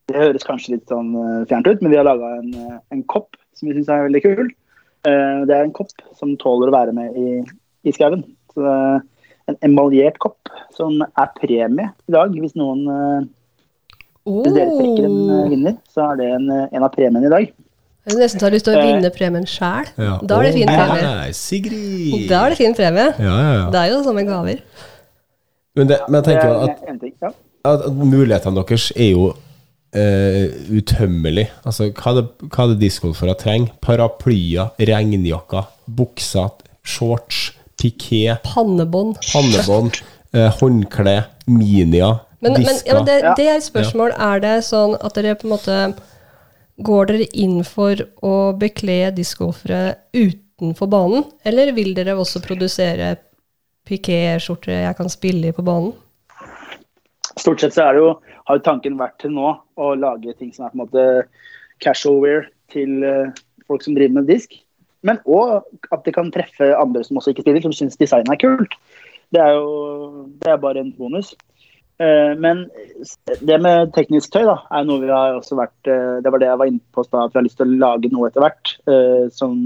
Det høres kanskje litt sånn eh, fjernt ut, men vi har laga en, eh, en kopp som vi syns er veldig kul. Eh, Det er en kopp som tåler å være med i, i skauen. En emaljert kopp som er premie i dag. Hvis noen eh, hvis dere trekker en Oh. vinner, så er det en, eh, en av premiene i dag. Jeg nesten har lyst til å Eh. vinne premien sjæl. Ja. Da er det fin premie. nei, Sigrid! Da er det fin premie. Ja, ja, ja. Det er jo det samme gaver. Men, det, men jeg tenker er at, at, at mulighetene deres er jo Uh, utømmelig. Altså, hva er det, hva er det discgolfere trenger? Paraplyer, regnjakker, bukser, shorts, piké, Pannebånd. pannebånd, uh, håndkle, minier, Men, men, ja, men det, det er et spørsmål. Er det sånn at dere på en måte Går dere inn for å bekle discgolfere utenfor banen, eller vil dere også produsere piké-skjorter jeg kan spille i på banen? Stort sett så er det jo, har jo tanken vært til nå å lage ting som er på en måte casual wear til eh, folk som driver med disk. Men òg at det kan treffe andre som også ikke spiller, som syns design er kult. Det er jo det er bare en bonus. Eh, men det med teknisk tøy da, er noe vi har også vært eh, Det var det jeg var inne på da, at vi har lyst til å lage noe etter hvert. eh, Som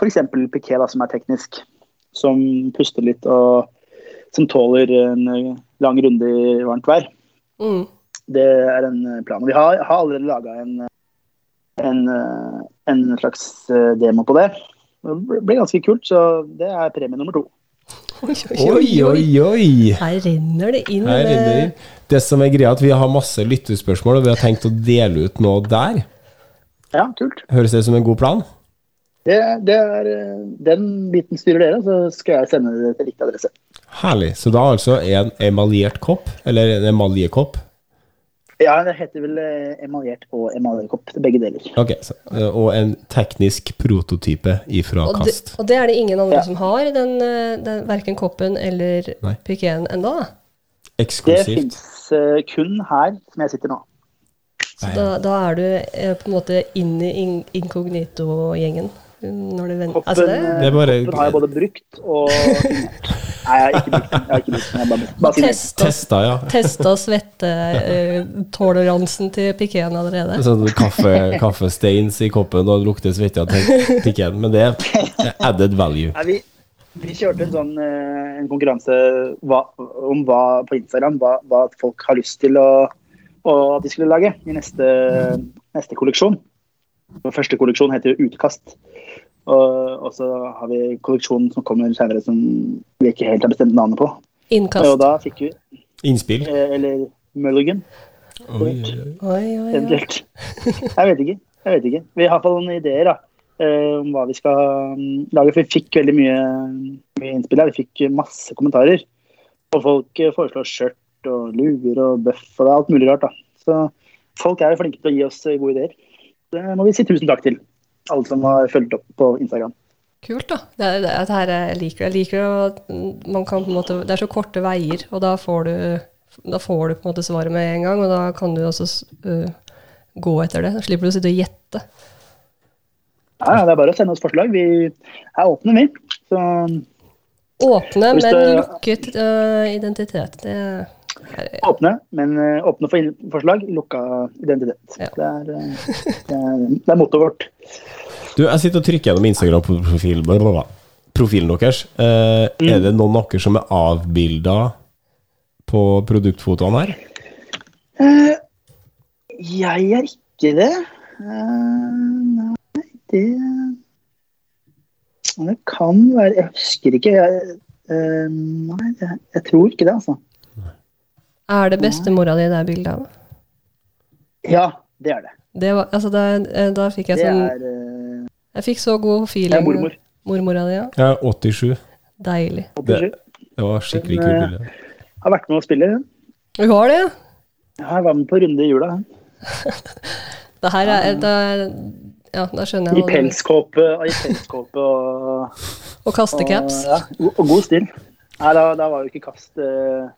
f.eks. piké, som er teknisk. Som puster litt og som tåler en lang runde i varmt vær. Mm. Det er en plan. Vi har, har allerede laga en, en, en slags demo på det. Det ble ganske kult, så det er premie nummer to. Oi, Oi, oi, oi! Her renner det inn. Her renner det. Det som er greia, at vi har masse lyttespørsmål, og vi har tenkt å dele ut noe der. Ja, kult. Høres det ut som en god plan? Det, det er, eh, den biten styrer dere, så skal jeg sende det til riktig adresse. Herlig. Så da altså en emaljert kopp, eller en emaljekopp. Ja, det heter vel eh, emaljert og emaljekopp. Begge deler. Ok, så, eh, Og en teknisk prototype ifra Og det, kast. og det er det ingen andre Ja. som har, den, eh, den, verken koppen eller pikeen ennå. Eksklusivt. Det fins uh, kun her som jeg sitter nå. Så da, da er du uh, på en måte inn i in inkognito-gjengen. Når du venter. Altså det, eh, Det er bare- koppen har jeg både brukt og. Nei, jeg har ikke brukt den. Jeg har ikke brukt den. Jeg bare, bare testa, Testa, ja. testa svettetoleransen til pikeen allerede. Sånn kaffe, kaffesteins i koppen og lukter svette av pikeen. Men det er added value. Nei, vi, vi kjørte en sånn eh, en konkurranse hva, om hva på Instagram hva, hva folk har lyst til å, å, at de skulle lage i neste, neste kolleksjon. Første kolleksjon heter jo Utkast. Og, så har vi kolleksjonen som kommer senere som vi ikke helt har bestemt navnet på. Og da fikk vi, Innspill. eh, eller Mulligan, Oi, oi, oi. Eventuelt. Jeg vet ikke. Jeg vet ikke. Vi har i noen ideer da, eh, om hva vi skal mm, lage. For vi fikk veldig mye, mye innspill her. Vi fikk masse kommentarer. Og folk eh, foreslår skjørt og luer og bøff og det er alt mulig rart. da. Så folk er jo flinke til å gi oss gode ideer. Det må vi si tusen takk til. Alle som har fulgt opp på Instagram. Kult, da. Det er, det er, her jeg liker Jeg liker at man kan på en måte Det er så korte veier, og da får du da får du på en måte svaret med en gang, og da kan du også uh, gå etter det. Da slipper du å sitte og gjette. Ja, Det er bare å sende oss forslag. Vi er åpne, vi. Så Åpne, men lukket uh, identitet. Det åpne, men eh, åpne for forslag, lukka identitet. Ja. Det, er, eh, det, er, er mottoet vårt. Du, jeg sitter og trykker gjennom Instagram-profilen. Profilen deres. Eh, Er det noen av dere som er avbilda på produktfotoene her? Eh, jeg er ikke det. Eh, nei, det Det kan være Jeg husker ikke. Jeg, eh, nei, jeg, jeg tror ikke det, altså. Er det bestemora di det er bilde av? Ja, det er det. Det var, altså da, eh, da fikk jeg Det sånn er, eh, Jeg fikk så god det er mormor. Mormora di, ja. Jeg er 87. Deilig. 87. Det var skikkelig kult eh, bilde. Har vært med å spille. hun. Hun har det, ja? Ja, jeg var med på runde i jula. hun. Det her er, da, ja, da skjønner jeg I pelskåpe i pelskåpe og, Og kastecaps. Og, ja, og god stil. Nei, da, da var jo ikke kast eh,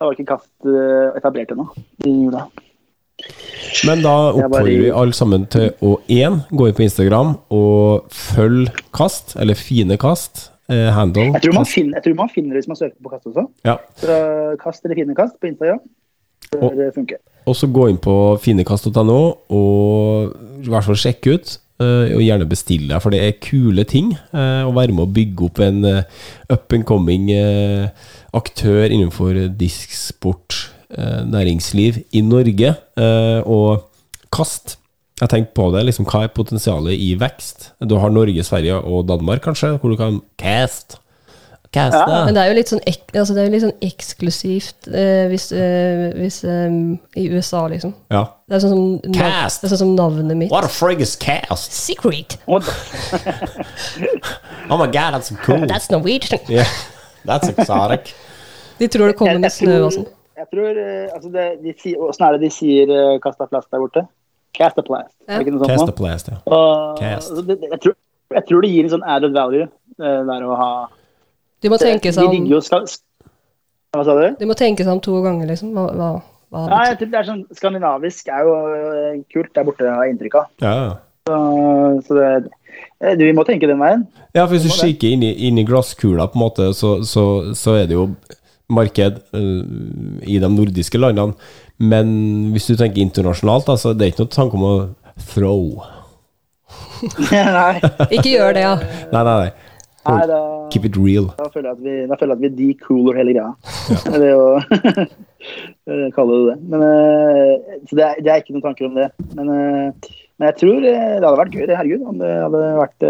Da var ikke kast eh, etablert ennå i jula. Men da oppfordrer vi alle sammen til å én gå inn på Instagram og følge kast, eller fine kast. Eh, handle. Jeg tror, man kast. finner, jeg tror man finner det hvis man søker på kast også. Ja. Så kast eller fine kast på Instagram. Det Og- bør funke. Og så gå inn på finekast.no og i hvert fall sjekke ut. Eh, og gjerne bestille deg, for det er kule ting. eh, å være med å bygge opp en eh, up and coming aktør innenfor disksport, næringsliv i Norge. og kast. Jeg tenkte på det, liksom, hva er potensialet i vekst? Du har Norge, Sverige og Danmark, kanskje, hvor du kan cast. Caste. Ja, Men det er jo litt sånn, ek, altså det er jo litt sånn eksklusivt eh, hvis, eh, hvis eh, i USA, liksom. Ja. Det er sånn som, nav, Cast. det er sånn som navnet mitt. What a frig is cast? Secret! Oh my god, that's cool. That's Norwegian! Yeah, that's exotic. De tror det kommer med snø og sånn. jeg tror eh, altså det, de sier, Åssen er det de sier uh, kasta plast der borte? Cast a plast. Ja. Er det ikke noe Cast sånt a blast, ja. nå? Og, Cast. altså, det, det- jeg, tror, jeg tror det gir en sånn added value eh, der å ha De må tenke seg om, jo skal, Hva sa du? de må tenke seg om to ganger, liksom. Hva, hva, hva Ja, jeg tror det er sånn Skandinavisk er jo eh, kult der borte, har jeg inntrykk av. Ja, ja. Så, så det, du, vi må tenke den veien. Ja, for hvis du kikker inn i, inn i glasskula, på en måte, så, så, så er det jo marked uh, i de nordiske landene. Men hvis du tenker internasjonalt, altså, det er ikke noe tanke om å throw. nei, Ikke gjør det, ja. Nei, nei, nei. Nei da, Keep it real. da føler jeg at vi, da føler jeg at vi decooler hele greia. Det er jo eh, kalle det det. Men, eh, så det er, det er ikke noen tanker om det. Men, eh, men jeg tror eh, det hadde vært gøy, det, herregud, om det hadde vært,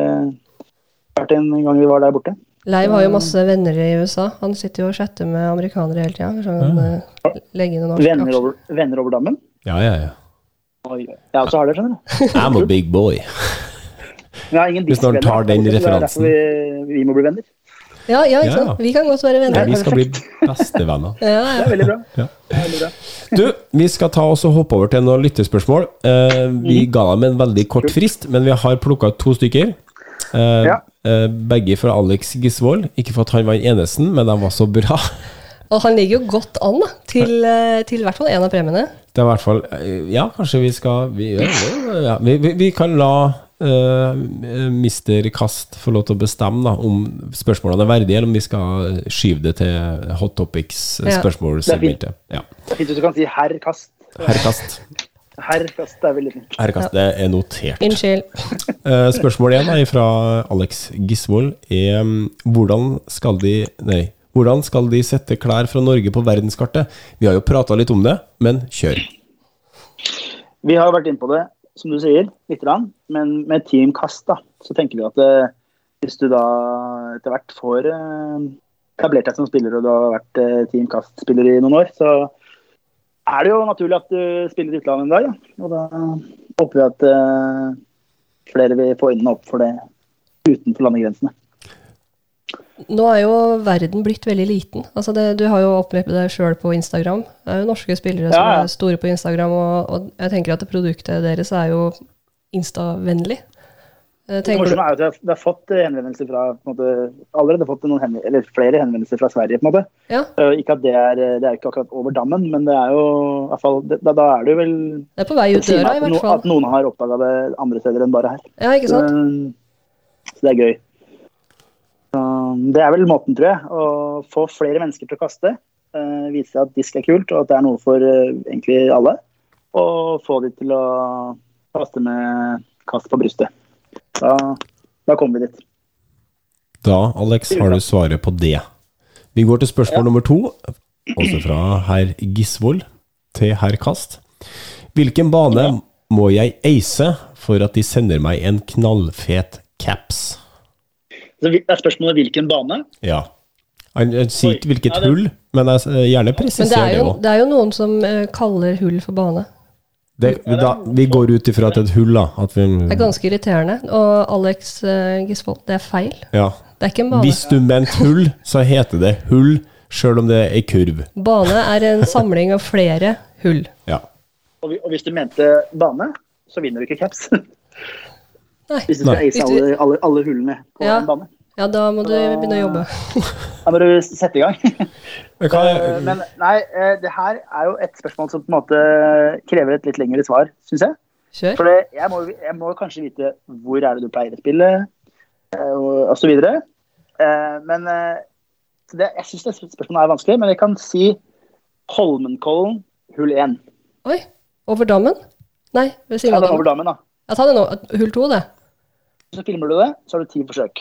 vært en gang vi var der borte. Leiv har jo masse venner i USA. Han sitter jo og chatter med amerikanere hele tida. Norsk Venner over, venner over dammen. Ja, ja, ja. Oi. Jeg også har det, skjønner du. I'm a big boy. Vi Hvis noen tar den Det er derfor vi, vi må bli venner. Ja, ja, ikke Ja. sant? Vi kan godt være venner. Ja, vi skal bli bestevenner. Ja, Det er veldig bra. Ja. Er veldig bra. Du, vi skal ta oss og hoppe over til noen lyttespørsmål. Eh, vi Mhm. ga dem en veldig kort frist, men vi har plukka ut to stykker. Eh, Ja. eh, begge fra Alex Gisvold. Ikke for at han var den eneste, men de var så bra. Og han ligger jo godt an da, til, eh, til i hvert fall en av premiene. Det er i hvert fall eh, Ja, kanskje vi skal Vi, ja, vi, vi, vi kan la eh, Mr. Kast få lov til å bestemme da, om spørsmålene er verdige, eller om vi skal skyve det til Hot Topics-spørsmålsegmentet. Ja. Det er fint hvis du kan si herr Kast. Herr Kast. Herkast, det er veldig fint. Herkast, det er notert. Unnskyld. Eh, Spørsmål én er fra Alex Gisvold er mm, hvordan skal de Nei. Hvordan skal de sette klær fra Norge på verdenskartet? Vi har jo prata litt om det, men kjør. Vi har jo vært inne på det, som du sier, litt, grann, men med Team Kast da, så tenker vi at eh, hvis du da etter hvert får eh, etablert deg som spiller, og du har vært eh, Team Kast-spiller i noen år, så er det jo naturlig at du spiller i utlandet en dag. Ja. Og da håper vi at eh, flere vil få øynene opp for det utenfor landegrensene. Nå er jo verden blitt veldig liten. Altså det, du har jo opplevd deg sjøl på Instagram. Det er jo norske spillere Ja, som er store på Instagram, og, og jeg tenker at det produktet deres er jo instavennlig. Eh, Det Tenker er jo at vi har, fått eh, henvendelser fra måte, allerede fått noen henven- eller flere henvendelser fra Sverige. på en måte. ja, Eh, ikke at det er, det er ikke akkurat over dammen, men det er jo i hvert fall, det, da, da er det jo vel det er på vei ut døra, i hvert fall. at noen har oppdaga det andre steder enn bare her. Ja, ikke sant? Så, så det er gøy. Så, det er vel måten, tror jeg. Å få flere mennesker til å kaste. eh, vise at disk er kult, og at det er noe for eh, egentlig alle. Og få de til å kaste med kast på brystet. Da, da kommer vi dit. Da, Alex, har du svaret på det. Vi går til spørsmål Ja. nummer to, også fra herr Gisvold til herr Kast. Hvilken bane må jeg ace for at de sender meg en knallfet caps? Så det er spørsmålet hvilken bane? Ja. Han, han sier ikke hvilket Ja, det- hull, men jeg gjerne presiserer det òg. Men det jo, det er jo noen som eh, kaller hull for bane. Det, da, vi går ut ifra at det er et hull, da. At vi, Det er ganske irriterende. Og Alex uh, Gisvold, det er feil. ja. Det er ikke en bane. Hvis du mente hull, så heter det hull, sjøl om det er ei kurv. Bane er en samling av flere hull. Ja. Og hvis du mente bane, så vinner du ikke caps. Nei. Hvis du skal ace alle, alle, alle hullene på Ja. en bane. Ja, da må du begynne å jobbe. Da må du sette i gang. Men Eh, Men nei, eh, det her er jo et spørsmål som på en måte krever et litt lengre svar, syns jeg. Kjør. For jeg, må, jeg må kanskje vite hvor er det du pleier å spille, eh, og. Eh, Men så det, jeg syns det spørsmålet er vanskelig, men jeg kan si Holmenkollen hull 1. Oi, over dammen? Nei, ved siden Ta av den over dammen. dammen, da. Ja, ta det nå. Hull 2, det. Så filmer du det, så har du ti forsøk.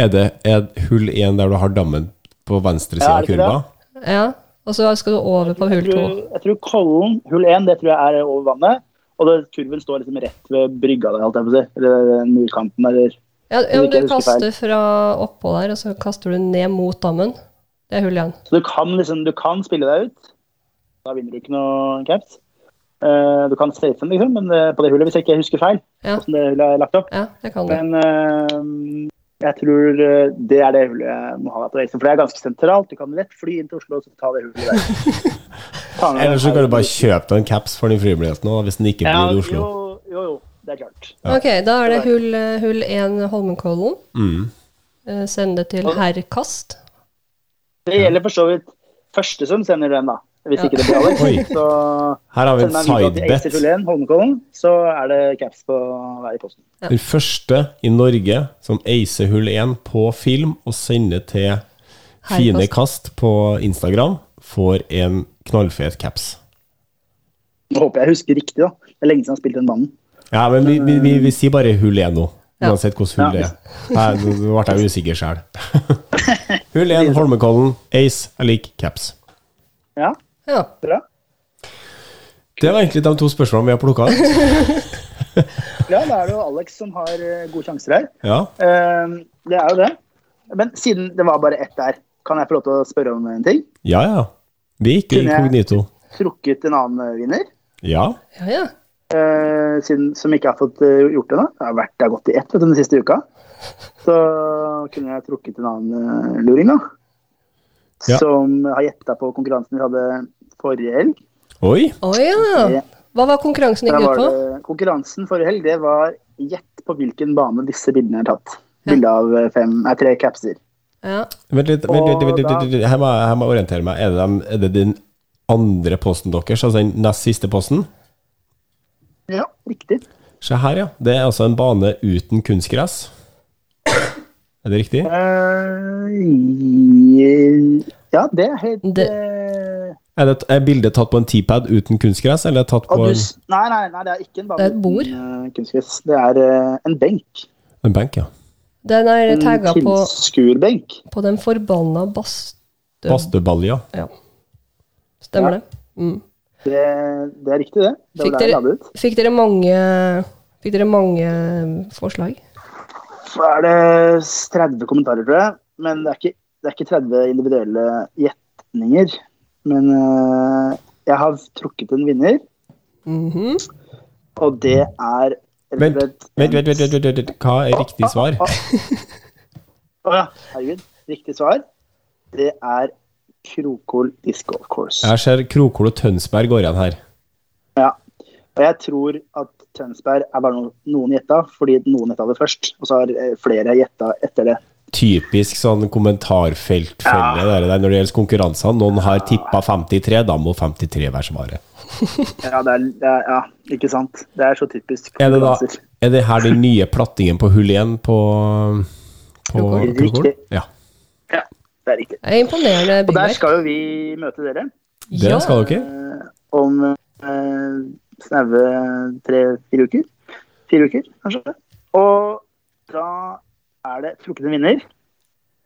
Er det et hull én der du har dammen på venstre side Ja, av det kurva? Ja, og så skal du over på hull to. jeg tror Kollen hull 1 det tror jeg er over vannet. Og det, kurven står liksom rett ved brygga der, holdt jeg på å si. Eller murkanten, eller Ja, ja, men du kaster fra oppå der, og så kaster du ned mot dammen. Det er hull igjen. Så du kan liksom, du kan spille deg ut. Da vinner du ikke noe caps. Eh, du kan safe den, liksom, men eh, på det hullet, hvis jeg ikke husker feil. Ja. Hvordan det hullet er lagt opp. Ja, det kan du. Men eh, jeg tror det er det hullet jeg må ha på reisen. For det er ganske sentralt. Du kan lett fly inn til Oslo og ta det hullet der. Eller så kan du bare kjøpe deg en caps for den flybilletten hvis den ikke ja, bor i Oslo. Jo, jo, jo. Det er klart. Ja. Ok, da er det hull, hull 1 Holmenkollen. Mm. Eh, Send det til herr Kast. Det gjelder for så vidt første som sender den, da. Hvis Ja. ikke det blir Alex. Så Her har vi en sidebet. hull 1, Holmenkollen, så er det caps på hver i posten. Den første i Norge som acer hull 1 på film og sender til fine kast på Instagram, får en knallfet caps. Nå håper jeg husker riktig, da. Det er lenge siden jeg har spilt den banen. Ja, men vi, vi, vi, vi sier bare hull 1 nå, uansett hvordan hull det er. Nå ble jeg usikker sjøl. hull 1, Holmenkollen, ace, jeg liker caps. Ja, Ja. bra. Det var egentlig de to spørsmålene vi har plukka ut. Ja, da er det jo Alex som har eh, gode sjanser her. Ja. Eh, det er jo det. Men siden det var bare ett der, kan jeg få lov til å spørre om en ting? ja, ja. Vi gikk ikke Kunne jeg- Trukket en annen eh, vinner. Ja. ja, ja. eh, siden, som ikke har fått gjort det. nå. Det har, vært, det har gått i ett vet du, den siste uka. Så kunne jeg trukket en annen luring, da. Ja. Som har gjetta på konkurransen vi hadde forrige helg. Oi! Å ja! Hva var konkurransen gikk ut på? det, konkurransen forrige helg det var gjett på hvilken bane disse bildene er tatt. Ja. Bilde av eh, fem, nei, tre capser. Ja. Vent litt, vent litt. Her, må, jeg- orientere meg. Er det, dem- er det den andre posten deres, altså den nest siste posten? Ja, riktig. Se her, ja. Det er altså en bane uten kunstgress. Er det riktig? Uh, ja, det er helt Det- eh, Er, det, er bildet tatt på en T-pad uten kunstgress, eller er tatt på du, nei, nei, nei, det er ikke en bane Det er et bord. eh, kunstgress. Det er uh, en benk. en benk? Ja. Den er tagga på, tilskuerbenk. på den forbanna badstue... Bastebalja. Ja. Stemmer Ja. det. Mm. Det, det er riktig, det. Det Fikk dere, det fikk dere mange Fikk dere mange eh, forslag? Så er det 30 kommentarer, tror jeg. Men det er ikke, det er ikke 30 individuelle gjetninger. Men uh, jeg har trukket en vinner, Mhm. og det er Vent, vent, vent, vent, vent. Hva er riktig svar? Å ja, herregud. Riktig svar, det er Krokol disco, of Course. Jeg ser Krokol og Tønsberg går igjen her. Ja. Og jeg tror at Tønsberg er bare noen gjetta, fordi noen gjetta det først. Og så har eh, flere gjetta etter det. Typisk sånn kommentarfeltfelle ja. der når det gjelder konkurransene. Noen har tippa 53, da må 53 være svaret. Ja, det er, det er, ja, ikke sant. Det er så typisk. Er det da. Er det her den nye plattingen på hull 1 på, på? Riktig. Ja. Ja, det er riktig. Det er imponerende Og der skal jo vi møte dere Det skal dere. eh, om eh, snaue tre-fire uker. Fire uker, kanskje. Og da er det trukket en vinner.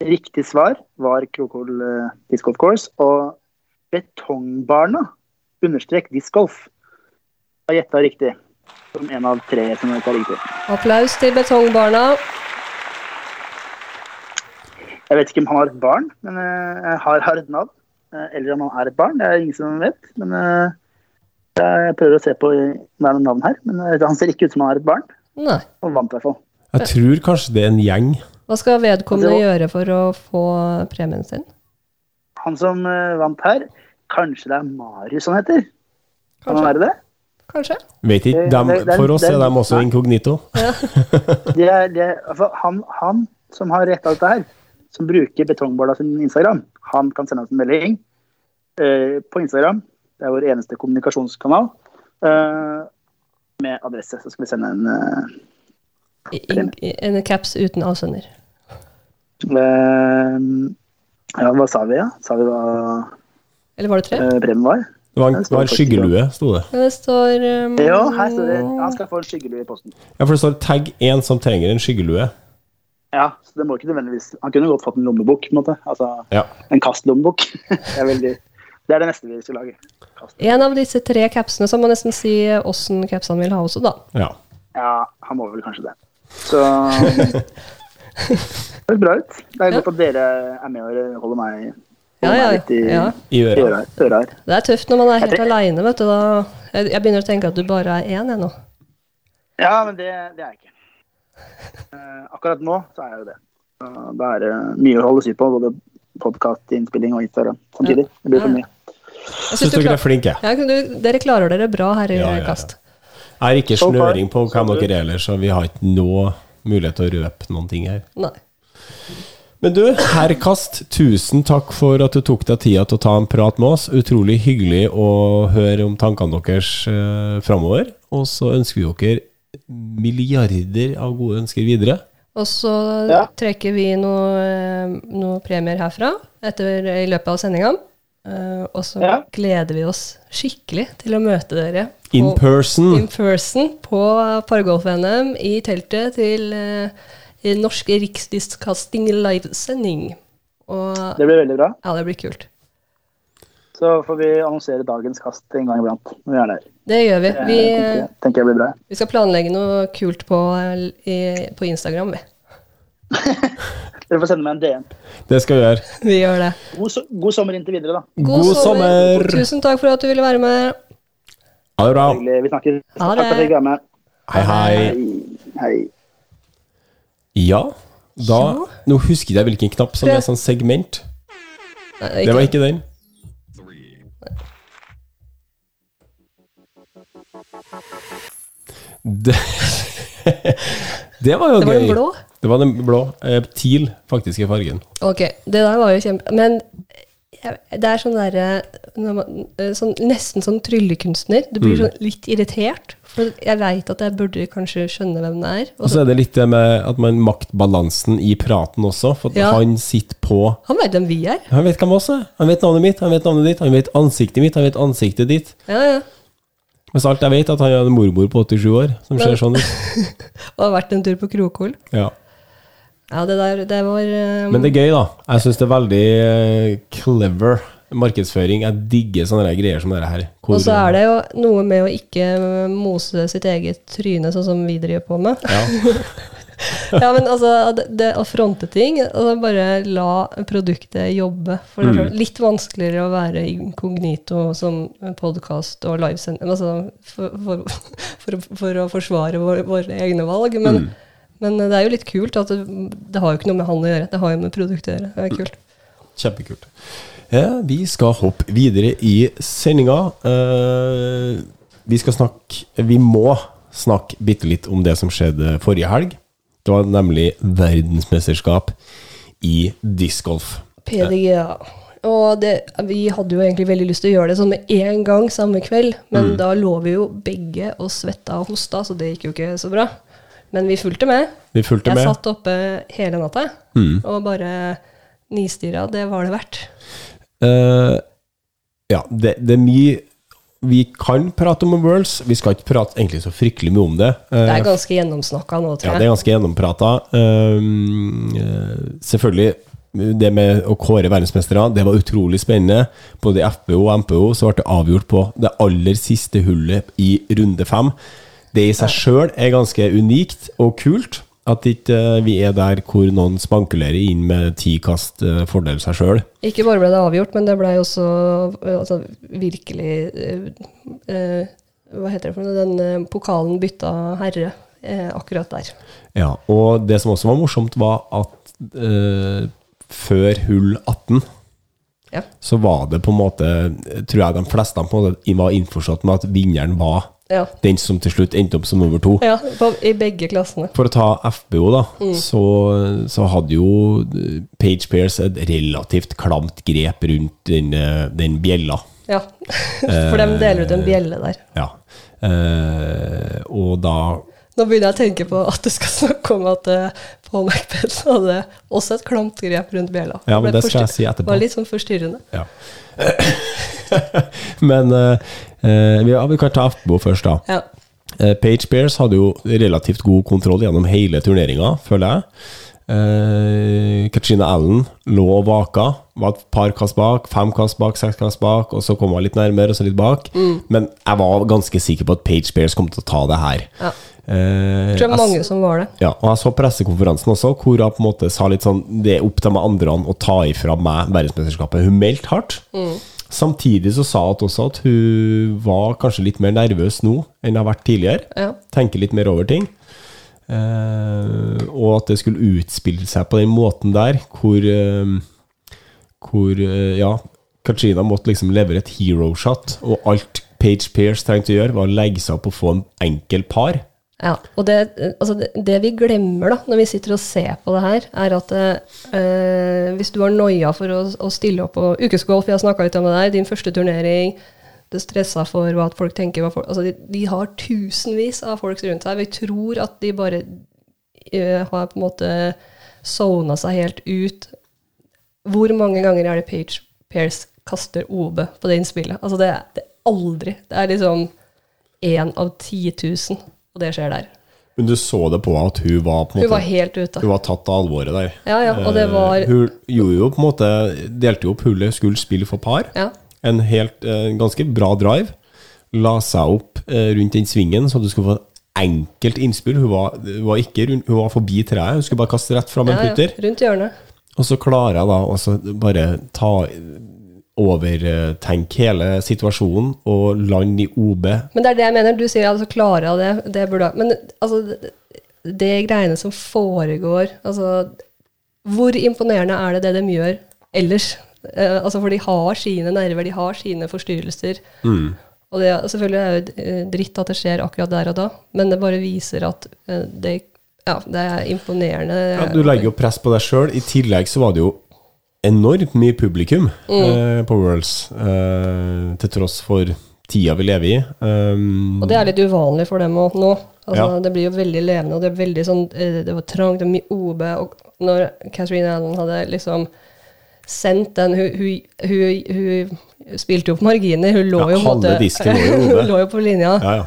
Riktig svar var Krokol eh, Disc Golf Course. Og Betongbarna understrek disc golf har gjetta riktig. Som en av tre som gjetta riktig. Applaus til Betongbarna. Jeg vet ikke om han har et barn, men jeg har, har et navn. Eh, eller om han er et barn. Det er ingen som vet. Men eh, jeg prøver å se på hva er navn her. Men eh, han ser ikke ut som han er et barn. Nei. Han vant i hvert fall. Jeg tror kanskje det er en gjeng. Hva skal vedkommende gjøre for å få premien sin? Han som eh, vant her, kanskje det er Marius han heter? Kan han være det? Kanskje? Vet ikke, Det- dem, For oss er de også inkognito. det, er, det er, altså, han, han som har retta dette her, som bruker Betongboarda sin Instagram, han kan sende oss en melding uh, på Instagram. Det er vår eneste kommunikasjonskanal. Uh, med adresse. Så skal vi sende en eh, i, en caps uten avsender. Eh, ja, hva sa vi, da? Ja? Sa vi hva Eller var det tre? uh, var? Det var en, det var en skyggelue, sto det. Ja, det står um, Ja, her står det han skal få en skyggelue i posten. Ja, for det står 'tagg en som trenger en skyggelue'. Ja, så det må ikke nødvendigvis Han kunne godt fått en lommebok, på en måte. Altså Ja. en kastlommebok. det, er veldig, det er det neste vi skal lage. Kast. En av disse tre capsene, så må man nesten si åssen capsene vil ha også, da. ja. Ja, han må vel kanskje det. Så Det høres bra ut. Det er Ja. godt at dere er med og holder meg, Ja, holder ja, meg litt i, ja. I øra. øra her. Det er tøft når man er helt aleine, vet du. Da, jeg, jeg begynner å tenke at du bare er én, jeg nå. Ja, men det, det er jeg ikke. Uh, akkurat nå så er jeg jo det. Uh, det er uh, mye å holde styr på, både podkastinnspilling og Instagram samtidig. Det blir for mye. Jeg Syns dere er flinke. ja, du, dere klarer dere bra her i Ja, ja, ja. Kast. Jeg har ikke snøring på hvem dere er så vi har ikke noe mulighet til å røpe noen ting her. Nei. Men du, herr Kast, tusen takk for at du tok deg tida til å ta en prat med oss. Utrolig hyggelig å høre om tankene deres eh, framover. Og så ønsker vi dere milliarder av gode ønsker videre. Og så Ja. trekker vi noen noe premier herfra etter, i løpet av sendinga. Eh, og så Ja. gleder vi oss skikkelig til å møte dere In person. in person på Paragolf-NM i teltet til uh, Norsk Riksdiskasting livesending. Og Det blir veldig bra. ja, det blir kult. Så får vi annonsere dagens kast en gang iblant når vi er der. Det gjør vi. Vi, tenker, jeg- tenker jeg blir bra. vi skal planlegge noe kult på, eh, i, på Instagram, vi. Dere får sende meg en DM. Det skal vi gjøre. Vi gjør det. God, so god sommer inntil videre, da. God sommer! Tusen takk for at du ville være med. Ha det bra. Vi snakkes. Ha Takk for at jeg fikk være med. Hei, hei. Hei. Ja, da Ja. Nå husker jeg hvilken knapp som er sånn segment. Nei, Det var ikke den. Det, det var jo Det var gøy. den blå. Det var den blå. Eh, Teal, faktisk, er fargen. Ok, det der var jo kjempe... Men det er sånn derre eh, sånn, Nesten sånn tryllekunstner. Du Mm. blir sånn litt irritert. For jeg veit at jeg burde kanskje skjønne hvem det er. Og så så, er det litt det med at man maktbalansen i praten også, for Ja. han sitter på han veit hvem vi er. Han vet hvem oss er. Han vet navnet mitt, han vet navnet ditt, han vet ansiktet mitt, han vet ansiktet ditt. Ja, ja. Mens alt jeg vet, at han har en mormor på 87 år, som ser sånn ut. Og har vært en tur på Krokol. Ja. Ja, det der, det var um... Men det er gøy, da. Jeg syns det er veldig eh, clever markedsføring. Jeg digger sånne greier som dette her. Hvor- Og så er det jo noe med å ikke mose sitt eget tryne, sånn som vi driver på med. ja. Ja, men altså, det, det å fronte ting, altså bare la produktet jobbe. For det er Mm. litt vanskeligere å være inkognito som podkast og livesending altså, for, for, for, for å forsvare våre, våre egne valg. Men, Mm. Men det er jo litt kult at det, det har jo ikke noe med han å gjøre, det har jo med produktet å gjøre. Det er kult. Kjempekult. Eh, vi skal hoppe videre i sendinga. Eh, vi skal snakke Vi må snakke bitte litt om det som skjedde forrige helg. Det var nemlig verdensmesterskap i discgolf. PDGA. Og det, vi hadde jo egentlig veldig lyst til å gjøre det sånn med en gang samme kveld, men Mm. da lå vi jo begge og svetta og hosta, så det gikk jo ikke så bra. Men vi fulgte med. Vi fulgte Jeg med. satt oppe hele natta Mm. og bare nistirra. Det var det verdt. Uh, ja, det, det er mye vi kan prate om Worlds. Vi skal ikke prate egentlig så fryktelig mye om det. Det Eh, er ganske gjennomsnakka nå, tror jeg. Ja, det er ganske gjennomprata. Eh, selvfølgelig, det med å kåre verdensmestere, det var utrolig spennende. Både i FBO og MPO så ble det avgjort på det aller siste hullet i runde fem. Det i seg sjøl er ganske unikt og kult. At ikke eh, vi er der hvor noen spankulerer inn med ti kast eh, fordel seg sjøl. Ikke bare ble det avgjort, men det ble også eh, altså, virkelig eh, Hva heter det for noe? Den pokalen bytta herre eh, akkurat der. Ja, og det som også var morsomt, var at eh, før hull 18 Ja. så var det på en måte Tror jeg de fleste på en måte var innforstått med at vinneren var Ja. den som til slutt endte opp som nummer to. ja på, I begge klassene. For å ta FBO, da, Mm. så, så hadde jo eh, Page Pairs et relativt klamt grep rundt den, eh, den bjella. Ja. For de deler ut en bjelle der. Ja. Eh, og da Nå begynner jeg å tenke på at du skal snakke om at Paul Macbeth hadde også et klamt grep rundt bjella. Ja, men det skal jeg si etterpå. Det var litt sånn forstyrrende. Ja. Men eh, eh, ja, vi kan ta FBO først, da. Ja. Eh, Page Bears hadde jo relativt god kontroll gjennom hele turneringa, føler jeg. Eh, Katrina Allen lå og vaka. Var et par kast bak, fem kast bak, seks kast bak, og så kom hun litt nærmere, og så litt bak. Men jeg var ganske sikker på at Page Bears kom til å ta det her. ja. Eh, Jeg tror det var mange som var det. ja, og jeg så pressekonferansen også, hvor hun på en måte sa litt sånn Det er opp til meg andre å ta ifra meg verdensmesterskapet. Hun meldte hardt. Samtidig så sa hun også at hun var kanskje litt mer nervøs nå enn hun har vært tidligere. Ja. Tenker litt mer over ting. Eh, og at det skulle utspille seg på den måten der, hvor eh, Hvor, eh, ja Katrina måtte liksom levere et hero shot, og alt Page Pears trengte å gjøre, var å legge seg opp og få en enkel par. Ja, og det, altså det, det vi glemmer da, når vi sitter og ser på det her, er at eh, hvis du har noia for å, å stille opp på ukesgolf, vi har snakka litt om det der, din første turnering, du stressa for hva folk tenker folk, altså de, de har tusenvis av folk rundt seg. Vi tror at de bare eh, har på en måte sona seg helt ut. Hvor mange ganger er det Page Pairs kaster OB på det innspillet? Altså det, det er aldri. Det er liksom én av 10 000, og det skjer der. Men du så det på at hun var på en Hun var helt ute. Hun var tatt av alvoret der. Ja, ja, og det var Eh, Hun gjorde jo på en måte Delte jo opp hullet, skulle spille for par. Ja, En helt eh, ganske bra drive. La seg opp eh, rundt den svingen, så du skulle få enkelt innspill. Hun var, hun var ikke hun var forbi treet, hun skulle bare kaste rett fram en ja, ja, putter. rundt hjørnet. Og så klarer jeg da å bare ta overtenke hele situasjonen og lande i OB. Men det er det jeg mener. Du sier altså klare av det. det burde, men altså, det, greiene som foregår altså, Hvor imponerende er det det de gjør ellers? Eh, altså, for de har sine nerver, de har sine forstyrrelser. Mm. Og det, selvfølgelig er det eh, dritt at det skjer akkurat der og da, men det bare viser at eh, det, ja, det er imponerende. Ja, du legger jo press på deg sjøl. I tillegg så var det jo enormt mye publikum eh, på Worlds, eh, til tross for tida vi lever i. Um, Og det er litt uvanlig for dem òg nå. Altså, Ja. Det blir jo veldig levende, og det er veldig sånn eh, Det var trangt, det var mye OB. Og når Catherine Allen hadde liksom sendt den Hun, hun, hun, hun spilte jo på marginer. Hun lå Ja, jo i Hun lå jo på linja. ja, ja.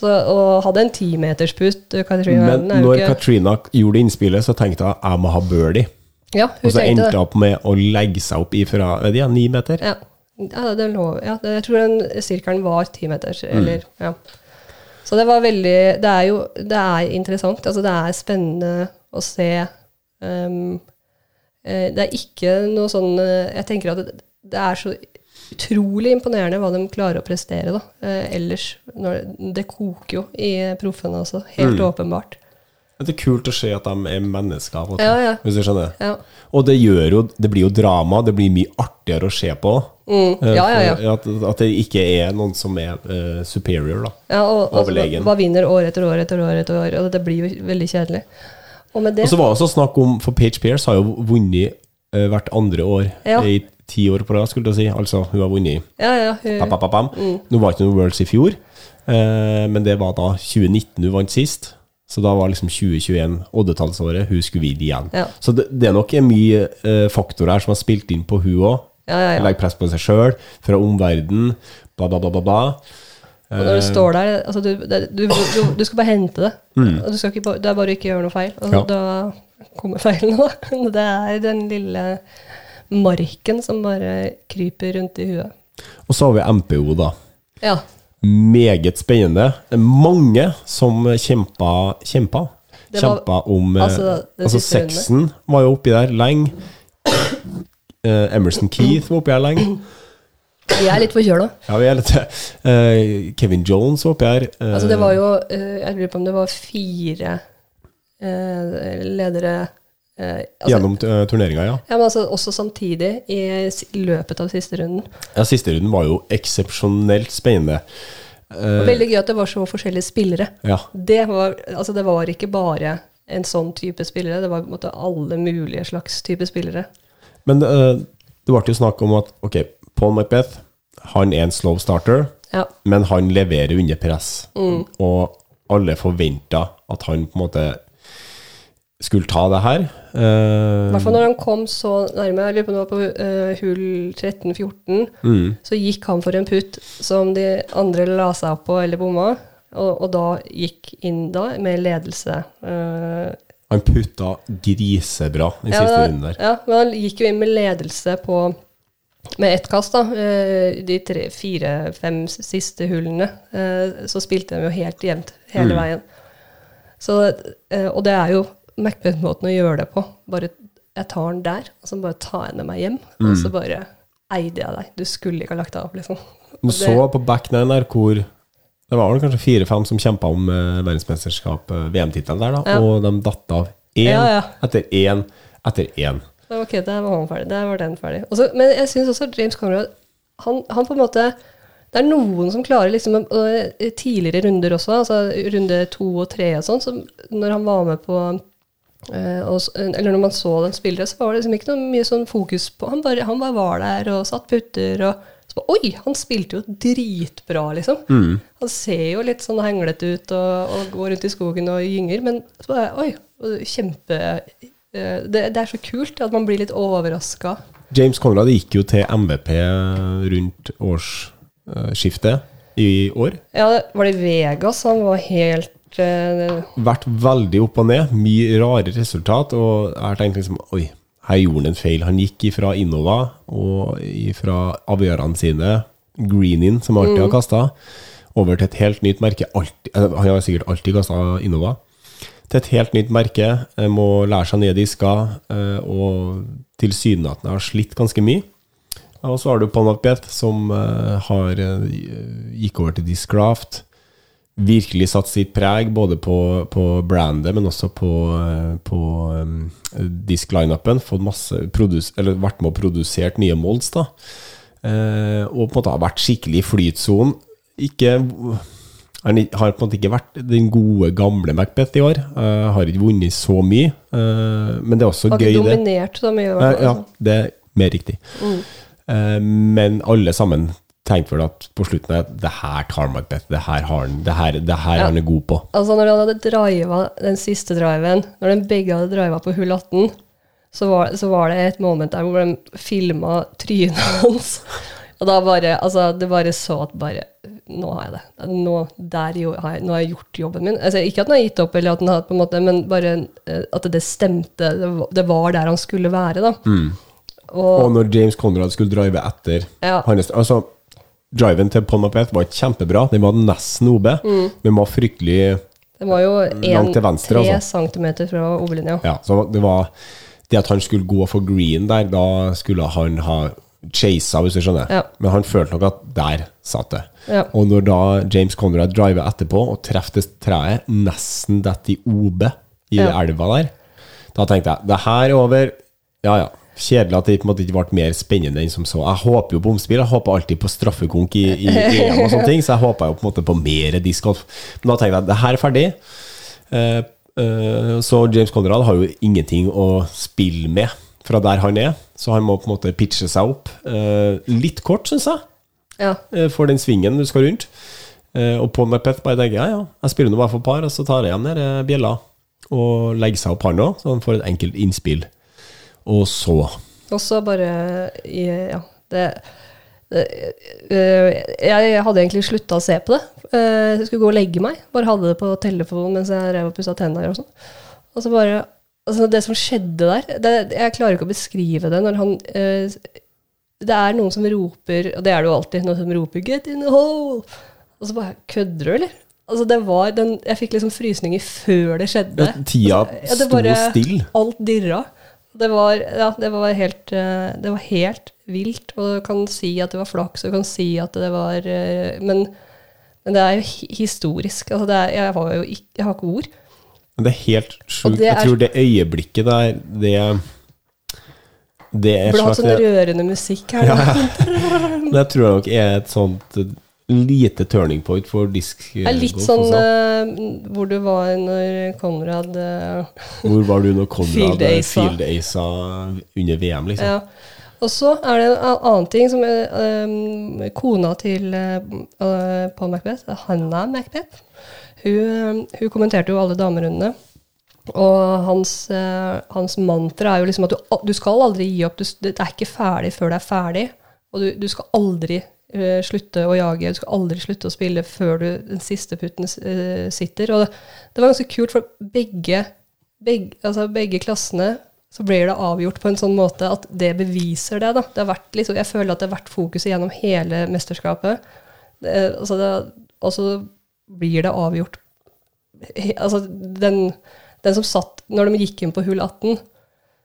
Så, og hadde en timeterspust. Men Allen når ikke Katrina gjorde innspillet, så tenkte jeg jeg må ha birdie. Ja, Og så endte hun opp med å legge seg opp ifra ja, ni meter. Ja, ja, det lå, ja det, jeg tror den sirkelen var ti meter. Mm. Ja. Så det var veldig Det er jo det er interessant. Altså, det er spennende å se eh, Det er ikke noe sånn eh, Jeg tenker at det, det er så utrolig imponerende hva de klarer å prestere da, eh, ellers. Det koker jo i proffene også, helt Mm. åpenbart. Det er kult å se at de er mennesker, Ja, ja. hvis du skjønner. Ja. Og det jo Det blir jo drama, det blir mye artigere å se på. Mm. Eh, Ja, ja, ja. At, at det ikke er noen som er uh, superior, da. ja og, Overlegen. hva vinner år etter år etter år etter år, og det blir jo veldig kjedelig. Og med det Og så var det også snakk om For Page Pierce har jo vunnet uh, hvert andre år i ti år på rad, skulle jeg si. Altså, hun har vunnet Ja, ja, hun, Pam, pam, pam, pam. Mm. Nå var ikke noe Worlds i fjor, uh, men det var da 2019 hun vant sist. Så da var liksom 2021 oddetallsåret hun skulle vinne igjen. Ja. Så det, det er nok mye eh, faktorer her som har spilt inn på hun òg. ja, ja, ja. Legge press på seg sjøl, fra omverdenen, bla, bla, bla, bla. bla. Og når du Eh, står der altså du, du, du, du skal bare hente det. Mm. Du skal ikke, det er bare å ikke gjøre noe feil. Altså. Da kommer feilen, da. Det er den lille marken som bare kryper rundt i huet. Og så har vi MPO, da. Ja. Meget spennende. Mange som kjempa, kjempa. Var- Kjempa om eh, altså, Altså, sexen var jo oppi der lenge. Eh, Emerson Keith var oppi her lenge. Vi er litt forkjøla. Ja, vi er litt eh, Kevin Jones var oppi her. eh, Altså, det var jo eh, Jeg lurer på om det var fire ledere eh, altså, Gjennom uh, turneringa, ja. ja, men altså, også samtidig i løpet av siste runden. ja. Siste runden var jo eksepsjonelt spennende. Eh, Og veldig gøy at det var så forskjellige spillere. ja. Det var, altså det var ikke bare en sånn type spillere, det var på en måte alle mulige slags type spillere. Men det, det ble jo snakk om at ok, Paul Macbeth han er en slow starter, Ja. men han leverer under press. Mm. Og alle forventa at han på en måte skulle ta det her. Eh, I hvert fall når han kom så nærme, jeg lurer på om det var på uh, hull 13-14, mm, så gikk han for en putt som de andre la seg opp på eller bomma, og, og da gikk inn da med ledelse. Uh, han putta grisebra i ja, siste runden der. Ja, men han gikk jo inn med ledelse på med ett kast, da. De fire, fem siste hullene. Så spilte de jo helt jevnt hele Mm. veien. Så, og det er jo Macbeth-måten å gjøre det på. Bare jeg tar den der, og så bare tar jeg den med meg hjem. Og så bare eide jeg deg. Du skulle ikke ha lagt deg opp, liksom. Du så på back nine der hvor det var vel kanskje fire-fem som kjempa om eh, verdensmesterskap, eh, VM-tittelen der, da, Ja. og de datt av én Ja, ja. etter én etter én. Ok, der var han ferdig. Der var den ferdig. Også, men jeg syns også James Conrad han, han på en måte Det er noen som klarer liksom Tidligere runder også, altså runde to og tre og sånn, så når han var med på og, Eller når man så den spillere, så var det liksom ikke noe mye sånn fokus på Han bare, han bare var der og satt putter og så Oi, han spilte jo dritbra, liksom. Han ser jo litt sånn henglete ut og, og går rundt i skogen og gynger, men så bare Oi, kjempe eh, det, det er så kult at man blir litt overraska. James Conrad gikk jo til MVP rundt årsskiftet i år. Ja, var det Vegas han var helt eh, Vært veldig opp og ned. Mye rare resultat. Og jeg har tenkt liksom Oi, her gjorde han en feil. Han gikk ifra Innova og ifra avgjørene sine, Greenin, som alltid har kasta, over til et helt nytt merke. Alltid, eh, han har sikkert alltid kasta Innova. Til et helt nytt merke. Jeg Må lære seg nye disker, eh, og tilsynelatende har slitt ganske mye. Og så har du Paul som eh, har eh, gikk over til Discraft. Virkelig satt sitt preg både på, på brandet, men også på, eh, på um, disk-lineupen. Fått masse produs eller vært med og produsert nye molds, da. Eh, og på en måte har vært skikkelig i flytsonen. Ikke han har på en måte ikke vært den gode, gamle Macbeth i år. Uh, har ikke vunnet så mye. Uh, men det er også Har ikke dominert så mye. i hvert fall, ja, altså. det er mer riktig. Mm. Uh, men alle sammen tenkte vel at på slutten at det her tar Macbeth, det her har han, det her, det her Ja. er han god på. Altså når han hadde driva den siste driven, når de begge hadde driva på hull 18, så var, så var det et moment der hvor de filma trynet hans. Og da bare Altså, det bare så at bare Nå har jeg det. Nå, der jo, har jeg, nå har jeg gjort jobben min. Altså, ikke at han har gitt opp, eller at han har på en måte, men bare eh, at det stemte. Det var, der han skulle være, da. Og Og, når James Conrad skulle drive etter Ja. hans Altså, driven til Pon Mapet var ikke kjempebra. Den var nesten OB, Mm. men var fryktelig det var jo Langt til venstre, tre altså. centimeter fra OB-linja. Ja, så det var Det at han skulle gå for green der, da skulle han ha chasa, hvis du skjønner. Ja. Men han følte nok at der satt det. Ja. Og når da James Conrad driver etterpå og treffer det treet nesten detter i OB i Ja. elva der, da tenkte jeg det her er over. Ja, ja. Kjedelig at det på en måte ikke ble mer spennende enn som så. Jeg håper jo på omspill. Jeg håper alltid på straffekonk i, i EM og sånne ting, så jeg håpa jo på en måte på mer discgolf. Men da tenkte jeg det her er ferdig. Uh, uh, så James Conrad har jo ingenting å spille med fra der han er, så han må på en måte pitche seg opp. Uh, litt kort, syns jeg Ja. for den svingen du skal rundt. Og Paul Macbeth bare tenker ja, ja, jeg spiller nå bare for par, og så tar jeg igjen bjella og legger seg opp han òg, så han får et enkelt innspill. Og så Og så bare Ja, det, det øh, Jeg hadde egentlig slutta å se på det. Eh, Jeg skulle gå og legge meg. Bare hadde det på telefonen mens jeg rev og pussa tenner og. Og så bare Altså, det som skjedde der det, Jeg klarer ikke å beskrive det når han eh, Det er noen som roper, og det er det jo alltid, noen som roper 'get in the hole'. Og så bare Kødder du, eller? Altså, det var den Jeg fikk liksom frysninger før det skjedde. Tida Altså, ja, sto bare- stille. Alt dirra. Det var, ja, det var helt eh, Det var helt vilt. Og du kan si at det var flaks, og du kan si at det var eh, Men, men det er jo historisk. Altså det er, jeg, har jo ikke, jeg har ikke ord. Men det er helt sjukt. Jeg tror det øyeblikket der, det Det er hatt sånn rørende musikk her. Ja, Det tror jeg nok er et sånt lite turning point for disk. Det er litt golf sånn eh, hvor du var når Konrad uh, Hvor var du når Conrad Field aca under VM, liksom? Ja. Og så er det en annen ting som um, kona til uh, Paul Macbeth, Hannah Macbeth. Hun, hun kommenterte jo alle damerundene. Og hans, eh, hans mantra er jo liksom at du, du skal aldri gi opp. Du, det er ikke ferdig før det er ferdig. Og du, du skal aldri eh, slutte å jage. Du skal aldri slutte å spille før du, den siste putten uh, sitter. Og det, var ganske kult, for begge, begge, altså begge klassene så blir det avgjort på en sånn måte at det beviser det. da. det har vært liksom, jeg føler at det har vært fokuset gjennom hele mesterskapet. Altså og så blir det avgjort altså den, den som satt Når de gikk inn på hull 18,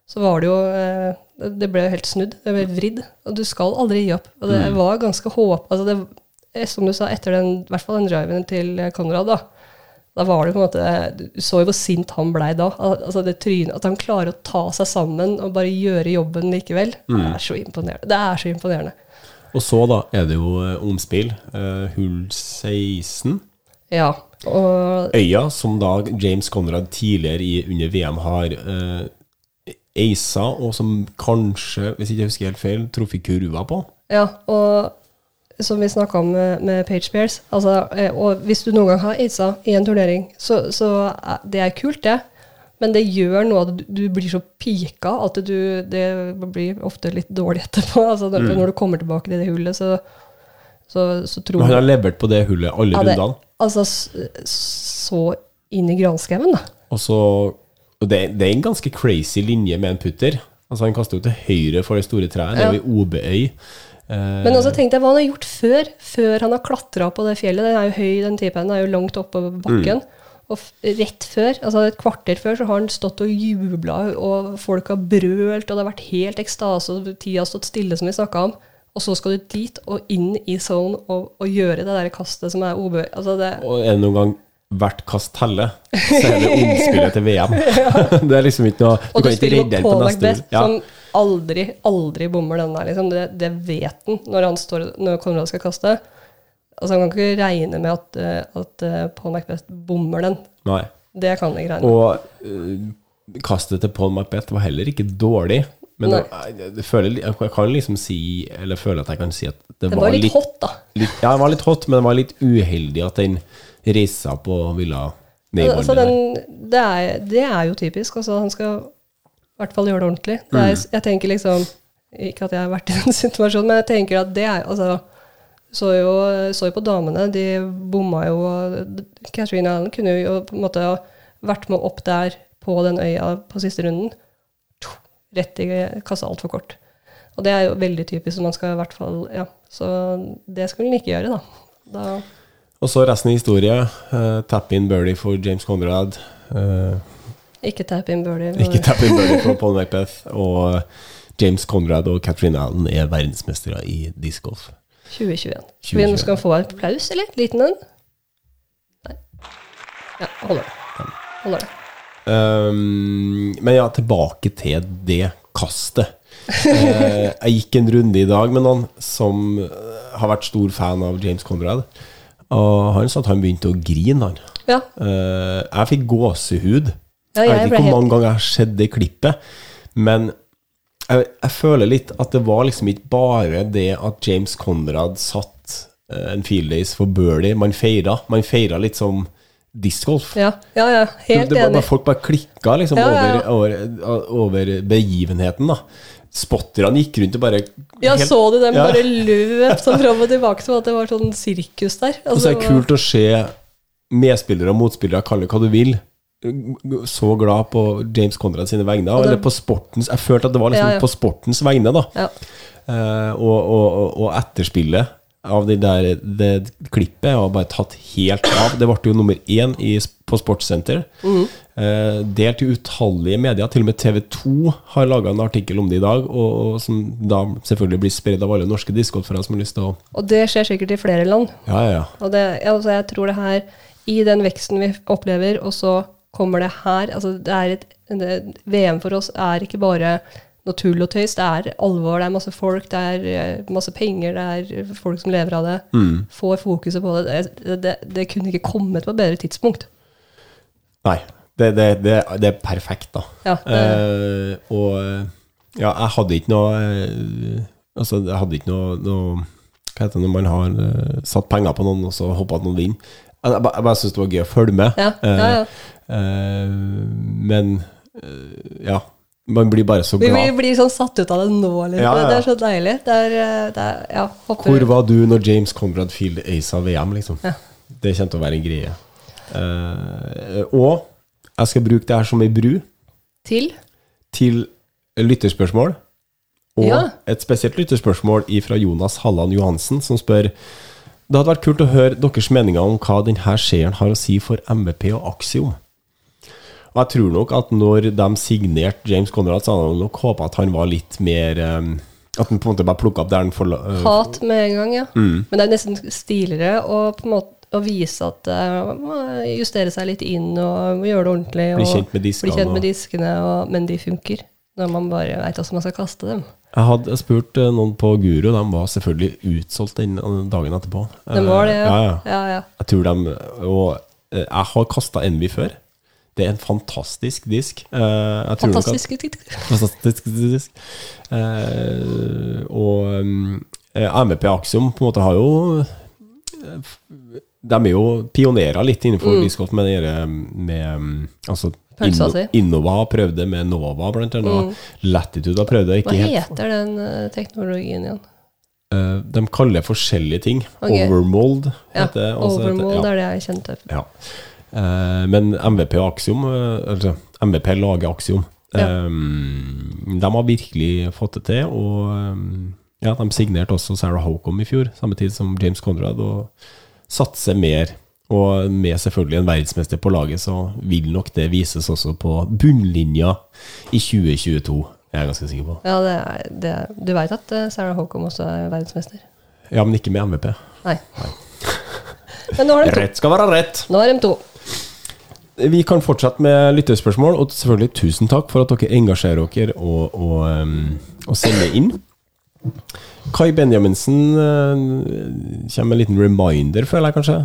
så var det jo eh, det- ble jo helt snudd. Det ble vridd. Og du skal aldri gi opp. Og det var ganske håp... Altså det, eh, som du sa, etter den, i hvert fall den driven til Konrad, da. Da var det på en måte Du så jo hvor sint han blei da. Altså det trynet, At han klarer å ta seg sammen og bare gjøre jobben likevel. Det er så imponerende. Det er så imponerende. Og så da er det jo eh, omspill. Uh, hull 16. Ja. Og Øya, som da James Conrad tidligere i, under VM har uh, aisa, og som kanskje, hvis ikke jeg husker helt feil, truffet kurva på. Ja, og som vi snakka om med, med Page Bears altså, eh, Og hvis du noen gang har eisa i en turnering, så, så er, det er kult, det. Men det gjør noe at du, blir så pika at du, det blir ofte litt dårlig etterpå. Altså, når, når du kommer tilbake til det hullet, så, så, så tror Men han har levert på det hullet alle Ja, rundene. Altså, så inn i granskauen, da. Og så og det, det er en ganske crazy linje med en putter. Altså Han kaster jo til høyre for det store treet. Det er jo i OB-øy. Eh, Men også tenkte jeg hva han har gjort før, før han har klatra på det fjellet. Den er jo høy, den typen. Den er jo langt oppe på bakken. Og f rett før, altså et kvarter før, så har han stått og jubla, og folk har brølt, og det har vært helt ekstase, og tida har stått stille, som vi snakka om. og så skal du dit og inn i zone og, og gjøre det der kastet som er OB. Altså det, Og er det noen gang hvert kast teller, så er det omspillet til VM. det er liksom ikke noe Du og du kan ikke spiller redde den på neste Macbeth, ja. som aldri, aldri bommer den der. Liksom. Det, det vet han når han står når Konrad skal kaste. Altså Han kan ikke regne med at, eh, at eh, Paul Macbeth bommer den. Nei. Det kan han ikke regne med. Og uh, kastet til Paul Macbeth var heller ikke dårlig. Men jeg, jeg, føler, jeg kan liksom si, eller føler at jeg kan si at det, Det var litt hot, da. litt, Ja, det var litt hot, men det var litt uheldig at den reiste seg opp og ville ned Altså, den, det, er, det er jo typisk. Altså, han skal i hvert fall gjøre det ordentlig. Det er, Mm. Jeg tenker liksom Ikke at jeg har vært i den situasjonen, men jeg tenker at det er altså, så jo, så jo på damene, de bomma jo Catherine Allen kunne jo på en måte vært med opp der på den øya på siste runden. Rett i kassa altfor kort. Og det er jo veldig typisk, man skal i hvert fall Ja. Så det skulle han ikke gjøre, da. da Og så resten av historien. Uh, tap in birdie for James Conrad. Uh, ikke tap in birdie. ikke tap in birdie for Paul Macbeth. Og James Conrad og Catherine Allen er verdensmestere i discgolf. 2021. 2021. Skal han få en applaus, eller? Liten en? Nei. Ja, holder det. Holder det. Um, men ja, tilbake til det kastet. Uh, jeg gikk en runde i dag med noen som eh, har vært stor fan av James Conrad. Og han sa at han begynte å grine, han. Ja. Uh, jeg fikk gåsehud. Ja, jeg jeg vet ikke hvor mange ganger jeg har sett det klippet, men jeg, jeg føler litt at det var liksom ikke bare det at James Conrad satt uh, en field days for Burley. Man feira. Man feira litt som discgolf. Ja, ja, ja. Helt det, det, enig. folk bare klikka liksom Ja, ja. Over, over, over begivenheten, da. Spotterne gikk rundt og bare Ja, helt- så du dem bare løp sånn fram og tilbake som at det var sånn sirkus der? Og så er det kult å se medspillere og motspillere, kall det hva du vil, så glad på James Conrad sine vegne. Det- Eller på sportens Jeg følte at det var liksom på sportens vegne, da. Ja. Og, og, og, og etterspillet av det der det klippet har bare tatt helt av. Det ble jo nummer én i, på Sportssenter. Mm. Eh, delt i utallige medier. Til og med TV 2 har laga en artikkel om det i dag, og, og som da selvfølgelig blir spredd av alle norske discgolfere som har lyst til å Og det skjer sikkert i flere land. Ja, ja, ja. Og det, altså jeg tror det her, i den veksten vi opplever, og så kommer det her altså det er et, det, VM for oss er ikke bare noe tull og tøys, det er alvor, det er masse folk, det er eh, masse penger, det er folk som lever av det. Mm. Får fokuset på det. Det, det. det kunne ikke kommet på et bedre tidspunkt. Nei. Det, det, er perfekt, da. Ja, Eh, og eh, ja, jeg hadde ikke noe eh, Altså, jeg hadde ikke noe, noe Hva heter det når man har uh, satt penger på noen, og så håper at noen vinner? Jeg, jeg, bare- bare syns det var gøy å følge med. ja, ja, ja. Eh, men ja. Man blir bare så Vi glad. blir, blir sånn satt ut av det nå, liksom. Ja, ja. Det er så deilig. Det er, eh, det er ja. Hvor var du når James Conrad field ace av VM, liksom? Det kommer til å være en greie. Uh, og jeg skal bruke det her som ei bru Til? til lytterspørsmål. Og et spesielt lytterspørsmål fra Jonas Halland Johansen, som spør Det hadde vært kult å høre deres meninger om hva denne seieren har å si for MVP og Axiom. Og jeg tror nok at når de signerte James Conrad, så hadde de nok håpa at han var litt mer eh, At han på en måte bare plukka opp der han forla... eh, Hat med en gang, ja. Mm. Men det er nesten stiligere å på en måte å vise at uh, justere seg litt inn og gjøre det ordentlig. Bli kjent med diskene. bli kjent med diskene, og, men de funker. Når man bare veit hvordan man skal kaste dem. Jeg hadde spurt noen på Guro, de var selvfølgelig utsolgt den eh, dagen etterpå. De var det, Eh, ja. ja, ja. ja, ja. Jeg tror de Og jeg har kasta Envy før. Det er en fantastisk disk. fantastisk jeg tror nok Fantastisk. Fantastisk disk. Eh, og um, eh, MVP Axiom på en måte har jo eh, De er jo pionerer litt innenfor Mm. discgolf med, med um, altså, Pølsa si. Innova har prøvd det med Nova, blant annet. Latitude har prøvd det. Hva heter den eh, teknologien igjen? Eh, de kaller det forskjellige ting. Okay. Overmold Ja, heter det. Overmold heter- ja. er det jeg kjente. Ja. Eh, men MVP og Axiom, eh, altså MVP lager Axiom, Ja. eh, de har virkelig fått det til. Og ja, de signerte også Sarah Hocom i fjor, samme tid som James Conrad, og satser mer. Og med selvfølgelig en verdensmester på laget, så vil nok det vises også på bunnlinja i 2022. Jeg er ganske sikker på. Ja, det er, det er, du veit at Sarah Hocom også er verdensmester? Ja, men ikke med MVP. Nei. To. Rett skal være rett. Nå har de to. Vi kan fortsette med lyttespørsmål, og selvfølgelig tusen takk for at dere engasjerer dere og, og, um, og sender inn. Kai Benjaminsen uh, kommer med en liten reminder, føler jeg kanskje.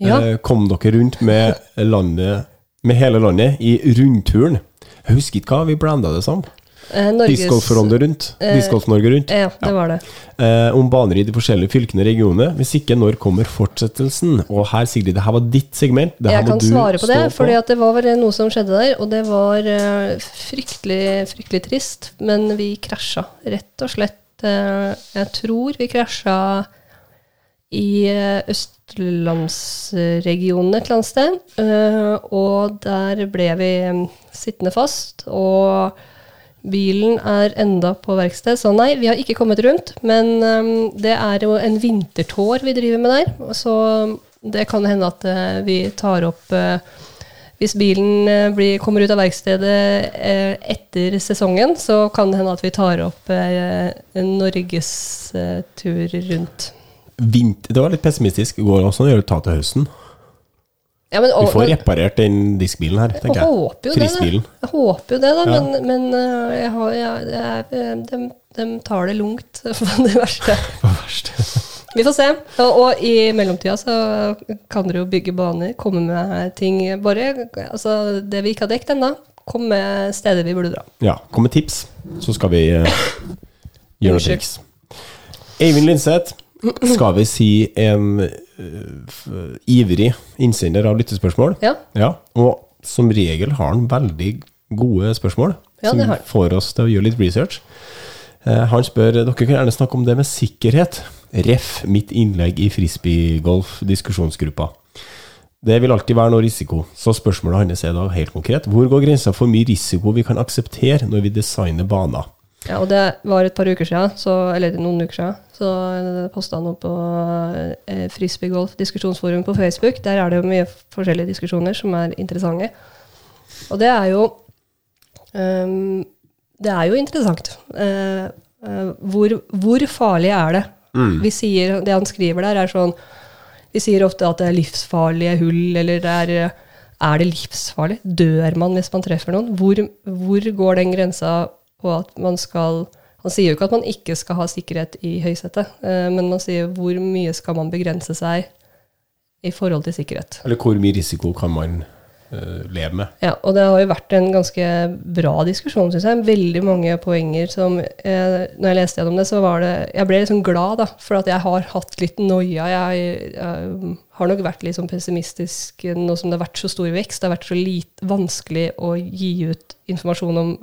Ja. Eh, kom dere rundt med landet Med hele landet i rundturen. Jeg husker ikke hva vi blanda det som. Eh, Norges Discgolf-Ronde rundt. eh, Discgolf-Norge rundt. Ja, det var det. Eh, om baner i de forskjellige fylkene og regionene. Hvis ikke, når kommer fortsettelsen? Og her, Sigrid, det her var ditt segment. Det her Jeg må kan du svare på det, for det var vel noe som skjedde der, og det var eh, fryktelig, fryktelig trist. Men vi krasja, rett og slett. eh, jeg tror vi krasja i eh, østlandsregionen et eller annet sted. eh, og der ble vi eh, sittende fast. Og bilen er enda på verksted, så nei, vi har ikke kommet rundt. Men um, det er jo en vintertår vi driver med der. Så det kan hende at uh, vi tar opp uh, hvis bilen uh, blir, kommer ut av verkstedet etter sesongen, så kan det hende at vi tar opp en norgestur rundt. Vinter, det var litt pessimistisk. Går det også an å gjøre det til høsten. Ja, men, Vi og- får reparert den diskbilen her, tenker jeg. håper jo det, Jeg håper jo det, da, Ja. men, men øh, jeg har, jeg, det er, de, de tar det lungt på det verste. Hva verste. Vi får se. Og, og i mellomtida så kan dere jo bygge baner, komme med ting. Bare altså, det vi ikke har dekket ennå, kom med steder vi burde dra. Ja, kom med tips, så skal vi uh, gjøre noe triks. Eivind Lindseth, skal vi si en eh, ivrig innsender av lyttespørsmål? Ja, Ja, og som regel har han veldig gode spørsmål, Ja, som får oss til å gjøre litt research. Eh, han spør dere kan gjerne snakke om det med sikkerhet. Ref mitt innlegg i frisbeegolf-diskusjonsgruppa. Det vil alltid være noe risiko, så spørsmålet hans er da helt konkret. Hvor går grensa for mye risiko vi kan akseptere når vi designer baner? Ja og det var et par uker siden, så, eller noen uker siden, så posta han opp på eh, Frisbeegolf diskusjonsforum på Facebook. Der er det jo mye forskjellige diskusjoner som er interessante. Og det er jo um, Det er jo interessant. Uh, uh, hvor, hvor farlig er det? Vi sier, Det han skriver der, er sånn Vi sier ofte at det er livsfarlige hull, eller det er Er det livsfarlig? Dør man hvis man treffer noen? Hvor, hvor går den grensa på at man skal Han sier jo ikke at man ikke skal ha sikkerhet i høysetet, eh, men man sier hvor mye skal man begrense seg i forhold til sikkerhet. Eller hvor mye risiko kan man eh, leve med? Ja, og det har jo vært en ganske bra diskusjon, syns jeg. Veldig mange poenger som eh, Når jeg leste gjennom det, så var det Jeg ble liksom glad, da, for at jeg har hatt litt noia. Jeg, jeg har nok vært litt sånn pessimistisk nå som det har vært så stor vekst. Det har vært så lite vanskelig å gi ut informasjon om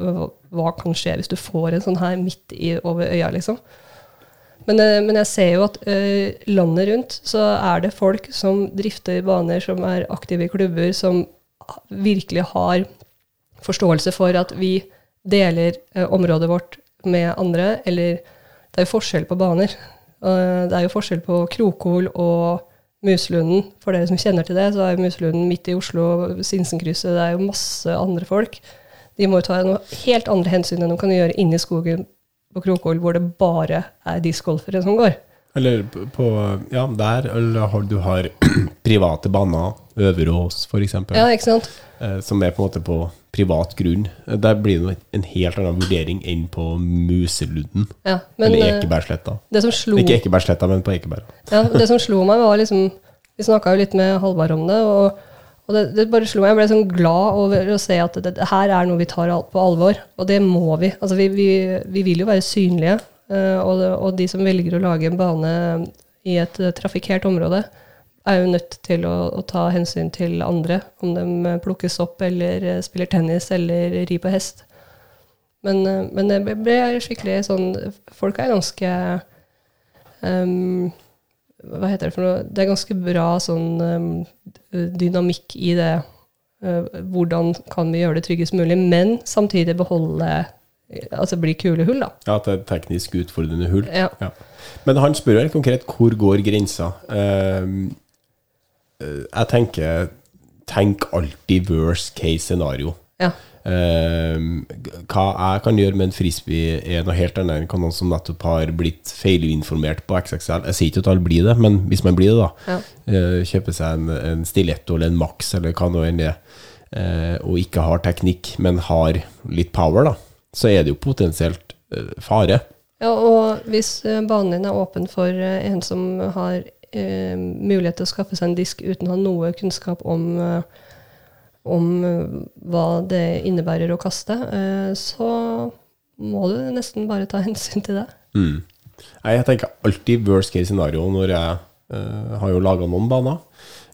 hva, kan skje hvis du får en sånn her midt i, over øya, liksom. Men, eh, men jeg ser jo at eh, landet rundt så er det folk som drifter baner, som er aktive i klubber, som virkelig har forståelse for at vi deler eh, området vårt med andre, eller det er jo forskjell på baner. Uh, det er jo forskjell på Krokol og Muselunden. For dere som kjenner til det, så er jo Muselunden midt i Oslo, Sinsenkrysset, det er jo masse andre folk. De må jo ta noe helt andre hensyn enn de kan gjøre inni skogen på Krokol, hvor det bare er discgolfere som går. Eller på Ja, der. Eller har, du har private baner. Øverås, f.eks. Ja, ikke sant? eh, som er på en måte på privat grunn. Eh, Der blir det en helt annen vurdering enn på Museludden. Ja, men eller eh, Ekebergsletta. det som slo Ikke Ekebergsletta, men på Ekeberg. Ja, det som slo meg, var liksom Vi snakka jo litt med Halvard om det, og, og det, det bare slo meg. Jeg ble sånn glad over å se at det, det her er noe vi tar på alvor, og det må vi. Altså, vi, vi, vi vil jo være synlige, og, det, og de som velger å lage en bane i et eh, trafikkert område, er jo nødt til å, å ta hensyn til andre, om de eh, plukkes opp eller eh, spiller tennis eller rir på hest. Men, eh, men det ble skikkelig sånn Folk er ganske um, hva heter det for noe? Det er ganske bra sånn um, dynamikk i det. Uh, hvordan kan vi gjøre det tryggest mulig, men samtidig beholde Altså bli kule hull, da. Ja, at det er teknisk utfordrende hull. Ja. Ja. Men han spør helt konkret hvor går grensa. Ehm, eh, jeg tenker Tenk alltid worst case scenario. ja. Uh, hva jeg kan gjøre med en frisbee, er noe helt annet enn noen som nettopp har blitt feilinformert på XXL. Jeg sier ikke at alle blir det, men hvis man blir det, da. Ja. Uh, kjøper seg en, en stiletto eller en Max eller hva nå enn det er, eh, og ikke har teknikk, men har litt power, da, så er det jo potensielt eh, fare. Ja, og hvis eh, banen din er åpen for eh, en som har eh, mulighet til å skaffe seg en disk uten å ha noe kunnskap om, om hva det innebærer å kaste, eh, så må du nesten bare ta hensyn til det. Mm. Jeg tenker alltid worst case scenario når jeg eh, har jo laga noen baner.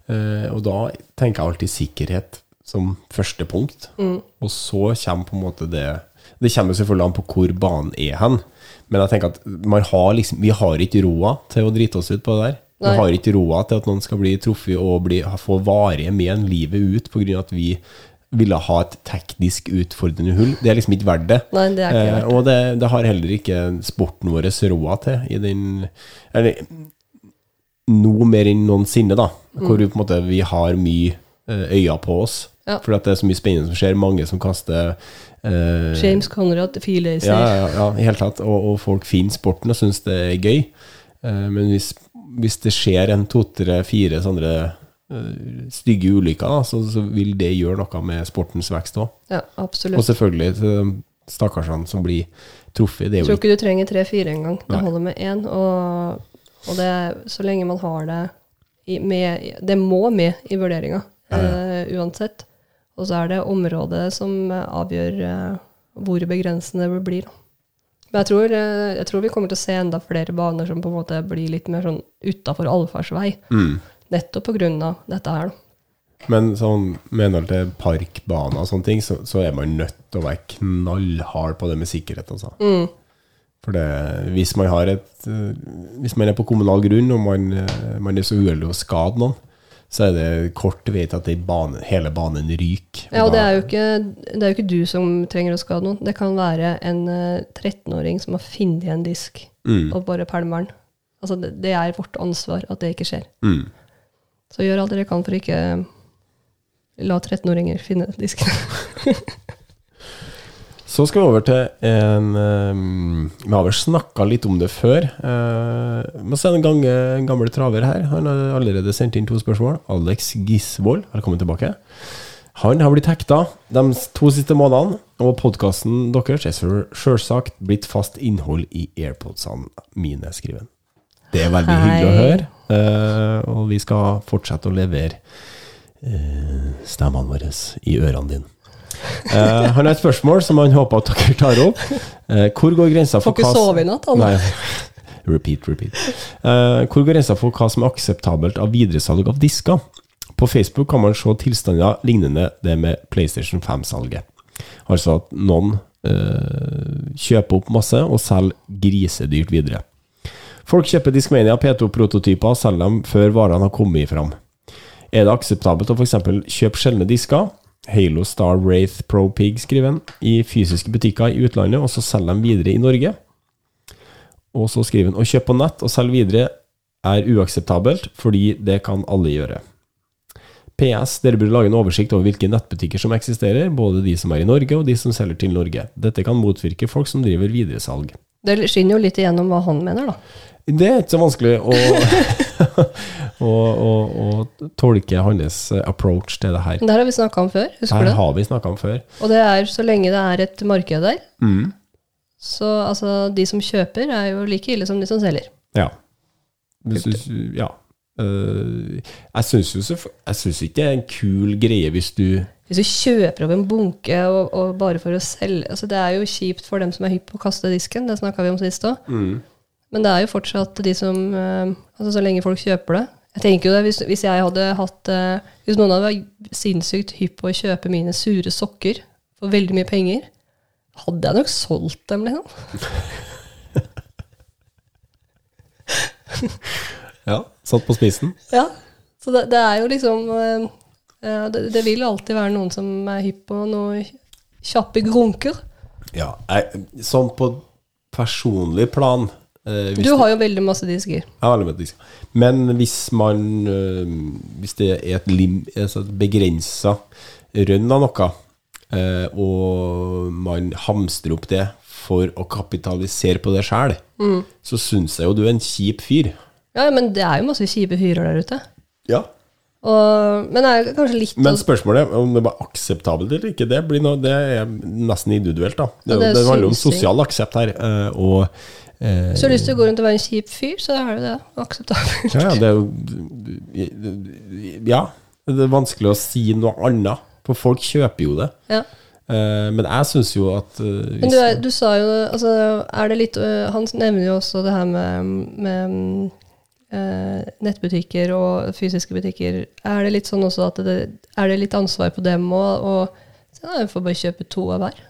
Og da tenker jeg alltid sikkerhet som første punkt. Og så kommer på en måte det Det kommer selvfølgelig an på hvor banen er hen. Men jeg tenker at man har liksom, vi har ikke råd til å drite oss ut på det der. Vi Nei. har ikke råd til at noen skal bli truffet og bli, få varige men livet ut pga. at vi ville ha et teknisk utfordrende hull. Det er liksom ikke verdt det. Nei, det ikke Eh, verdt det. og det, det har heller ikke sporten vår råd til i den Eller noe mer enn noensinne, da. Hvor vi på en måte vi har mye eh, øyne på oss. Ja. For at det er så mye spennende som skjer. Mange som kaster eh, James Conrad, Feelacer. ja, ja, ja, i hele tatt. Og, og folk finner sporten og syns det er gøy. Uh, men hvis, hvis det skjer en to, tre, fire sånne uh, stygge ulykker, da, så, så vil det gjøre noe med sportens vekst òg. Ja, Og selvfølgelig til stakkarsene som blir truffet. Det Jeg tror ikke du trenger tre-fire engang. Det holder med én. Og, og det, så lenge man har det i, med Det må med i vurderinga, eh, uansett. Og så er det området som eh, avgjør eh, hvor begrensende det blir. Men jeg tror, eh, jeg tror vi kommer til å se enda flere baner som på en måte blir litt mer sånn utafor allfarvei. Mm. Nettopp av dette her. Men sånn, med henhold til parkbaner og sånne ting, så, så er man nødt til å være knallhard på det med sikkerhet. Altså. Mm. For det, hvis man har et Hvis man er på kommunal grunn og man, man er så uheldig å skade noen, så er det kort vei til at bane, hele banen ryker. Ja, og det er, ikke, det er jo ikke du som trenger å skade noen. Det kan være en eh, 13-åring som har funnet en disk mm, og bare pælmer den. Altså, det, det er vårt ansvar at det ikke skjer. mm. Så gjør alt dere kan for ikke la 13-åringer finne disken. Så skal vi over til en um, Vi har vel snakka litt om det før. Uh, må se en, gang, en gammel traver her. Han har allerede sendt inn to spørsmål. Alex Gisvold, velkommen tilbake. Han har blitt hekta de to siste månedene, og podkasten deres er selv- selvsagt blitt fast innhold i airpodsene mine, skriver han. Det er veldig Hei. hyggelig å høre, uh, og vi skal fortsette å levere uh, stemmene våre i ørene dine. Eh, han har et spørsmål som han håper at dere tar opp. Uh, hvor går grensa for Får ikke hva sove i natt, han. Nei. Repeat, repeat. Uh, hvor går grensa for hva som er akseptabelt av videresalg av disker? På Facebook kan man se tilstander lignende det med PlayStation 5-salget. Altså at noen kjøper opp masse og selger grisedyrt videre. Folk kjøper Discmania P2-prototyper og selger dem før varene har kommet fram. Er det akseptabelt å f.eks. kjøpe sjeldne disker? Halo Star Wraith Pro Pig, skriver han, i fysiske butikker i utlandet, og så selger de videre i Norge. Og så skriver han å kjøpe på nett og selge videre er uakseptabelt, fordi det kan alle gjøre. PS. Dere burde lage en oversikt over hvilke nettbutikker som eksisterer, både de som er i Norge og de som selger til Norge. Dette kan motvirke folk som driver videresalg. Det skinner jo litt igjennom hva han mener, da. Det er ikke så vanskelig å, å, å, å tolke hans approach til det her. Det her har vi snakka om før, husker Her du det? har vi snakka om før. Og det er så lenge det er et marked der, Mm. så altså, de som kjøper, er jo like ille som de som selger. Ja. Hvis du, ja. Eh, jeg syns jo så, jeg synes ikke det er en kul greie hvis du Hvis du kjøper opp en bunke og, og bare for å selge altså Det er jo kjipt for dem som er hypp på å kaste disken, det snakka vi om sist òg. Men det er jo fortsatt de som eh, Altså så lenge folk kjøper det. Jeg tenker jo det, Hvis, hvis jeg hadde hatt eh, Hvis noen hadde vært sinnssykt hypp på å kjøpe mine sure sokker for veldig mye penger, hadde jeg nok solgt dem, liksom. Ja, satt på spissen. Ja. Så det, det er jo liksom eh, det, det vil alltid være noen som er hypp på noe kjappe grunker. Ja, jeg, sånn på personlig plan hvis Du har jo veldig masse disker. Har veldig masse disker. Men hvis man uh, Hvis det er et, lim, altså et begrensa rønn av noe, uh, og man hamstrer opp det for å kapitalisere på det sjæl, Mm. så syns jeg jo du er en kjip fyr. Ja, men det er jo masse kjipe fyrer der ute. Ja. Og, men Men spørsmålet er om det var akseptabelt eller ikke. Det, blir noe, det er nesten individuelt, da. Det, Ja, det det handler om sosial aksept her. Og eh, Hvis du har lyst til å gå rundt og være en kjip fyr, så er det det. Akseptabelt. Ja, ja, det er jo Ja. Det er vanskelig å si noe annet, for folk kjøper jo det. Ja. Eh, men jeg syns jo at eh, Men du, er, du sa jo altså, er det litt, Han nevner jo også det her med, med eh, nettbutikker og fysiske butikker. Er det litt sånn også at det, er det litt ansvar på dem òg? Og så, får bare kjøpe to av hver.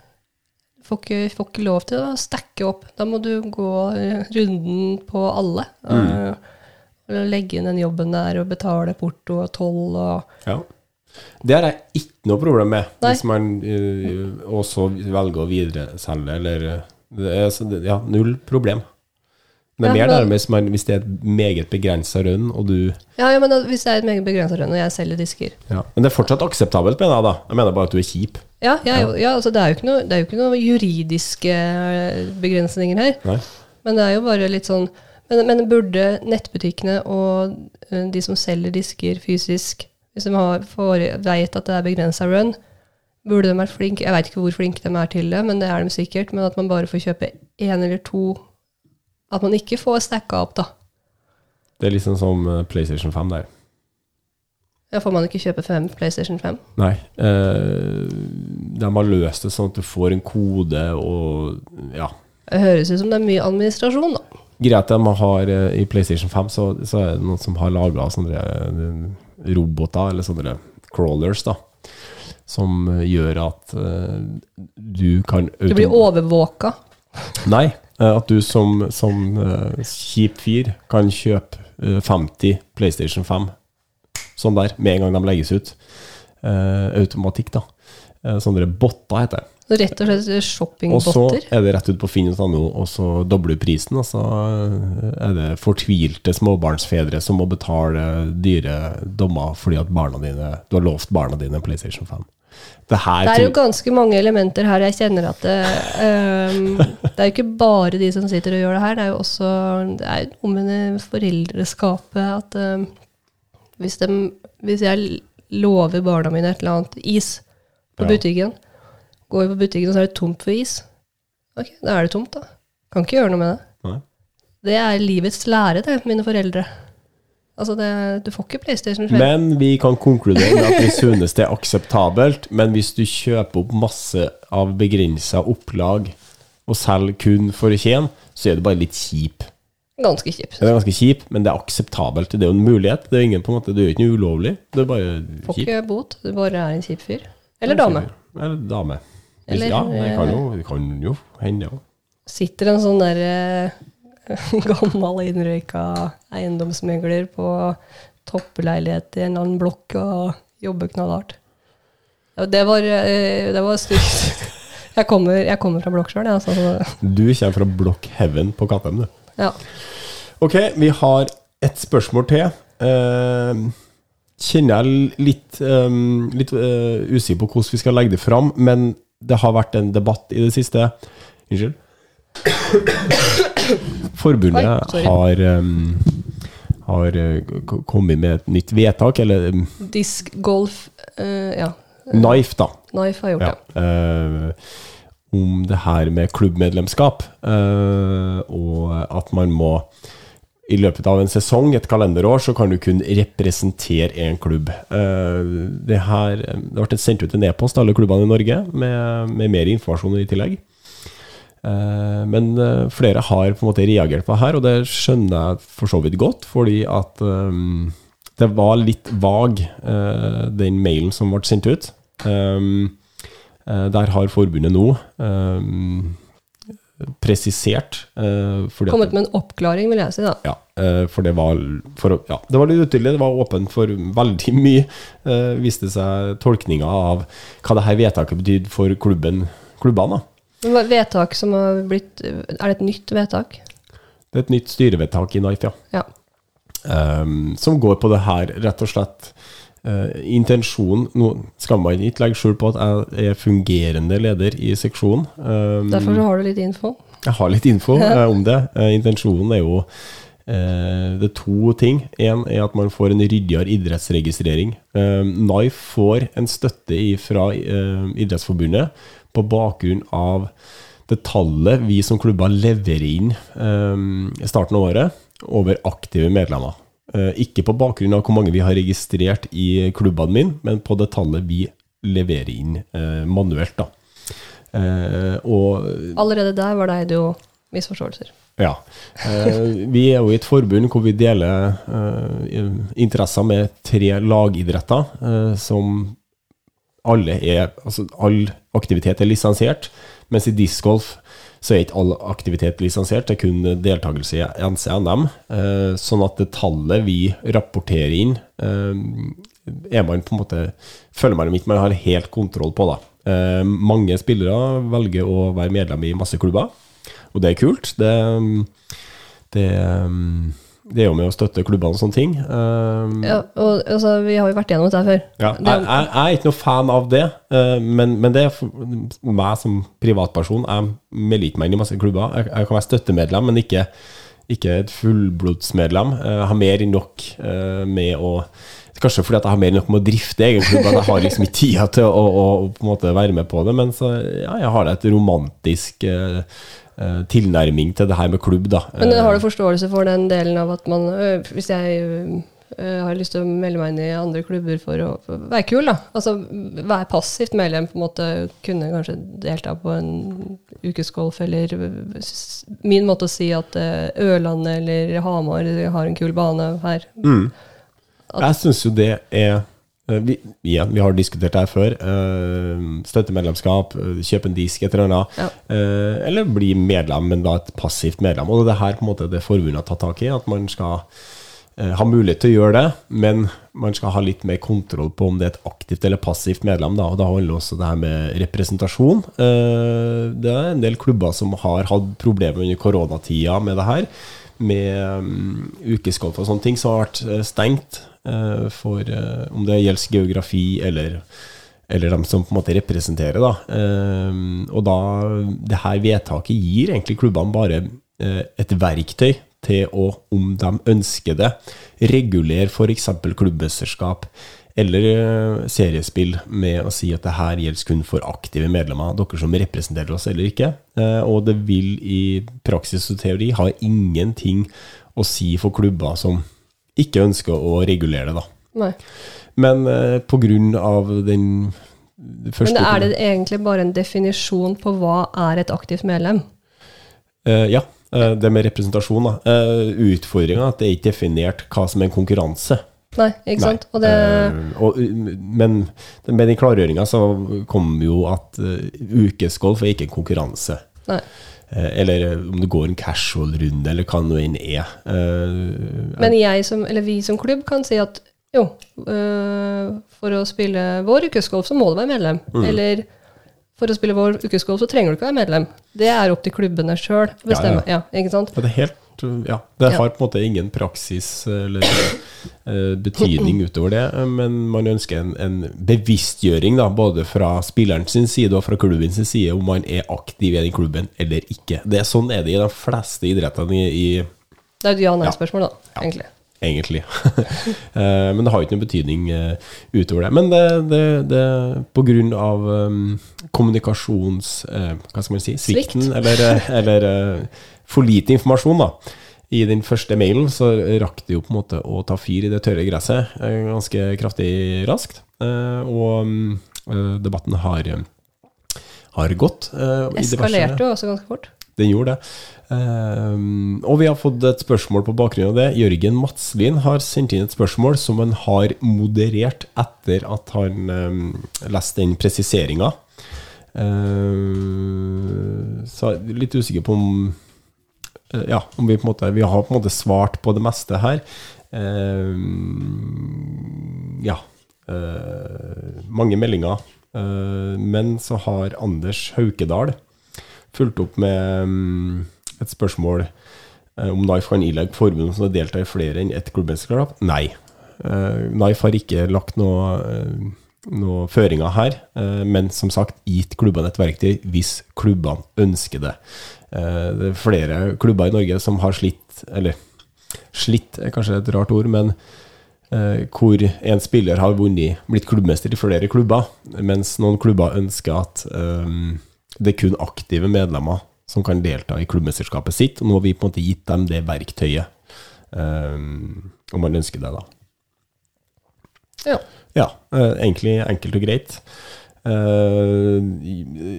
Får ikke, får ikke lov til å stacke opp. Da må du gå eh, runden på alle. Mm. Og, og legge inn den jobben der og betale porto og toll og ja. Det har jeg ikke noe problem med, Nei. hvis man uh, også velger å videreselge, eller eh, det er, Ja, null problem. Det er Ja, mer men- der hvis, det er et meget begrensa rønn, og du Ja, ja, men da, hvis det er et meget begrensa rønn, og jeg selger disker ja. Men det er fortsatt akseptabelt, mener jeg da. Jeg mener bare at du er kjip. Ja, ja, ja. ja altså det, er noe, det er jo ikke noe juridiske begrensninger her. Nei. Men det er jo bare litt sånn Men, men burde nettbutikkene og eh, de som selger disker fysisk, hvis de har, får, vet at det er begrensa run, burde de vært flinke Jeg veit ikke hvor flinke de er til det, men det er de sikkert. Men at man bare får kjøpe én eller to At man ikke får stacka opp, da. Det er liksom som eh, PlayStation 5 der. Ja, får man ikke kjøpe fem PlayStation 5? Nei. Eh, de har løst det sånn at du får en kode og Ja. Det høres ut som det er mye administrasjon, da. Greit de har eh, i PlayStation 5, så, så er det noen som har laga sånne eh, roboter, eller sånne crawlers, da. Som gjør at uh, du kan Du blir overvåka. Nei, at du som, som eh, kjip fyr kan kjøpe eh, 50 PlayStation 5 sånn der, med en gang de legges ut. Eh, automatikk, da. Eh, sånne botter heter det. Rett og slett shoppingbotter? Og så er det rett ut på finn.no, og så dobler du prisen, og så er det fortvilte småbarnsfedre som må betale dyre dommer fordi at barna dine, du har lovt barna dine en PlayStation 5. Det her Det er jo ganske mange elementer her. Jeg kjenner at det, um, det er jo ikke bare de som sitter og gjør det her. Det er jo også det er jo noe med foreldreskapet at um, hvis, de, hvis jeg lover barna mine et eller annet is på Ja. butikken, går på butikken og så er det tomt for is, ok, da er det tomt, da. Kan ikke gjøre noe med det. Nei. Det er livets lære, det, mine foreldre. Altså, det, du får ikke PlayStation 5. Men vi kan konkludere med at vi synes det er akseptabelt. Men hvis du kjøper opp masse av begrensa opplag og selger kun for å tjene, så er du bare litt kjip. Ganske kjip. Det er ganske kjip, men det er akseptabelt. Det er jo en mulighet. Det er ingen på en måte, det er jo ikke noe ulovlig. Det er bare Får kjipt. ikke bot, du bare er en kjip fyr. Eller dame. Eller dame. Eller, ja, det kan jo, eh, det kan jo hende, ja. Sitter en sånn der eh, gammel innrøyka eiendomsmegler på toppleilighet i en annen blokk og jobber knallhardt. Det var, eh, det var stygt. Jeg kommer, jeg kommer fra blokk sjøl, jeg. Altså, Du kommer fra blokk Heaven på Kattem, du. ja. Ok, vi har et spørsmål til. Eh, kjenner jeg litt, um, litt uh, usikker på hvordan vi skal legge det fram, men det har vært en debatt i det siste. Unnskyld. Forbundet Oi, har, um, har eh, kommet med et nytt vedtak, eller Disc Disk, golf uh, Ja. Knife, da. Knife har gjort Ja. det. Uh, om det her med klubbmedlemskap, uh, og at man må i løpet av en sesong, et kalenderår, så kan du kun representere en klubb. Eh, det her Det ble sendt ut en e-post til alle klubbene i Norge med, med mer informasjon i tillegg. Eh, men eh, flere har på en måte reagert på det her, og det skjønner jeg for så vidt godt, fordi at eh, det var litt vag, eh, den mailen som ble sendt ut. Eh, der har forbundet nå presisert at- Kommet med en oppklaring, vil jeg si. da. ja, eh, for det var for, ja, Det var litt utydelig. Det var åpent for veldig mye, eh, viste seg tolkninga av hva det her vedtaket betydde for klubben, klubbene. Vedtak som har blitt Er det et nytt vedtak? Det er et nytt styrevedtak i NIFE, ja. Ja. Um, som går på det her, rett og slett eh, intensjonen Nå skal man ikke legge skjul på at jeg er fungerende leder i seksjonen. Um, Derfor har du litt info. jeg har litt info uh, om det. Uh, intensjonen er jo Det er to ting. Én er at man får en ryddigere idrettsregistrering. Eh, NIF får en støtte fra Idrettsforbundet på bakgrunn av det tallet vi som klubber leverer inn eh, i starten av året over aktive medlemmer. Eh, ikke på bakgrunn av hvor mange vi har registrert i klubbene mine, men på det tallet vi leverer inn eh, manuelt. da. Eh, og Allerede der var det jo misforståelser. ja. Vi er jo i et forbund hvor vi deler interesser med tre lagidretter, som alle er Altså, all aktivitet er lisensiert, mens i discgolf så er ikke all aktivitet lisensiert, det er kun deltakelse i NCNM. Eh, sånn at det tallet vi rapporterer inn, eh, er man på en måte føler man ikke man har helt kontroll på. da. Eh, mange spillere velger å være medlem i masse klubber, og det er kult. Det, det, det er jo med å støtte klubbene og sånne ting. Um, Ja, og altså, vi har jo vært gjennom dette før. ja, jeg, jeg, jeg er ikke noe fan av det, uh, men, men det er for meg som privatperson. Jeg melder ikke meg inn i masse klubber. Jeg, jeg kan være støttemedlem, men ikke, ikke et fullblodsmedlem. Eh, Jeg har mer enn nok uh, med å Kanskje fordi at jeg har mer enn nok med å drifte egen klubb, at jeg har liksom ikke tida til å, å, å på en måte være med på det. Men så, ja, jeg har et romantisk eh, tilnærming til det her med klubb, da. Men Eh, har du forståelse for den delen av at man Hvis jeg har lyst til å melde meg inn i andre klubber for å være kul, da. Altså være passivt medlem, på en måte kunne kanskje delta på en ukesgolf, eller min måte å si at Ørlandet eller Hamar har en kul bane her. Mm. Jeg syns jo det er eh, vi, ja, vi har diskutert det her før. eh, Støttemedlemskap, eh, kjøpe en disk, et eller annet. Ja. Eh, Eller bli medlem, men da et passivt medlem. Og det er her på en måte det forbundet har tatt tak i. At man skal eh, ha mulighet til å gjøre det, men man skal ha litt mer kontroll på om det er et aktivt eller passivt medlem. Da, og da handler også det her med representasjon. Eh, Det er en del klubber som har hatt problemer under koronatida med det her. Med um, ukesgolf og sånne ting som har vært eh, stengt eh, for eh, om det gjelder geografi eller eller dem som på en måte representerer. Da. Eh, og da, det her vedtaket gir egentlig klubbene bare eh, et verktøy til å, om de ønsker det, regulere f.eks. klubbmesterskap eller eh, seriespill med å si at det her gjelder kun for aktive medlemmer, dere som representerer oss eller ikke. Eh, og det vil i praksis og teori ha ingenting å si for klubber som ikke ønsker å regulere det. da. Nei. Men eh, på grunn av den første Men er det egentlig bare en definisjon på hva er et aktivt medlem? Eh, ja, eh, det med representasjon. da. Eh, Utfordringa er at det er ikke definert hva som er en konkurranse. Nei, ikke Nei. sant? Og det, Eh, og, uh, men med den klargjøringa så kom jo at uh, ukesgolf er ikke en konkurranse. nei. Eh, eller eh, om det går en casual-runde, eller hva nå enn er. Eh, Men som, eller vi som klubb kan si at jo, for å spille vår ukesgolf så må du være medlem. Mm. Eller for å spille vår ukesgolf så trenger du ikke være medlem. Det er opp til klubbene sjøl å bestemme. Ja, ikke sant? Ja, det er helt Ja, det Ja. har på en måte ingen praksis eller eh, betydning utover det, men man ønsker en, en bevisstgjøring, da, både fra spilleren sin side og fra klubben sin side, om man er aktiv i den klubben eller ikke. Det er Sånn er det i de fleste idrettene i, i Det er et ja-nei-spørsmål, da, egentlig. egentlig. Eh, Men det har jo ikke noen betydning eh, utover det. Men det, det, det på grunn av um, kommunikasjons... hva skal man si? Svikten, Svikt. eller, eller for lite informasjon, da. I den første mailen så rakk det jo på en måte å ta fyr i det tørre gresset eh, ganske kraftig raskt. Eh, Og mm, eh, debatten har, har gått. Eskalerte jo også ganske fort. den gjorde det. Og vi har fått et spørsmål på bakgrunn av det. Jørgen Madslin har sendt inn et spørsmål som han har moderert etter at han um, leste den presiseringa. så jeg er litt usikker på om Ja, om vi på en måte Vi har på en måte svart på det meste her. Ehm, ja. eh, mange meldinger. Eh, men så har Anders Haukedal fulgt opp med um, et spørsmål eh, om Naif kan ilegge forbund som har deltatt i flere enn ett klubbmesterskap. Nei. Naif Knife har ikke lagt noe, eh, noe føringer her, eh, men som sagt gitt klubbene et verktøy hvis klubbene ønsker det. Eh, det er flere klubber i Norge som har slitt, eller slitt er kanskje et rart ord, men eh, hvor en spiller har vunnet, blitt klubbmester i flere klubber, mens noen klubber ønsker at eh, det er kun aktive medlemmer som kan delta i klubbmesterskapet sitt. Og nå har vi på en måte gitt dem det verktøyet, eh, om man ønsker det, da. Ja. Ja, eh, egentlig enkelt og greit. Eh,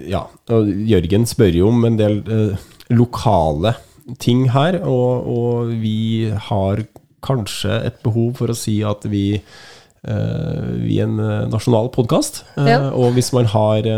ja, Jørgen spør jo om en del eh, lokale ting her, og, og vi har kanskje et behov for å si at vi, eh, vi er en nasjonal podkast. Ja. Og hvis man har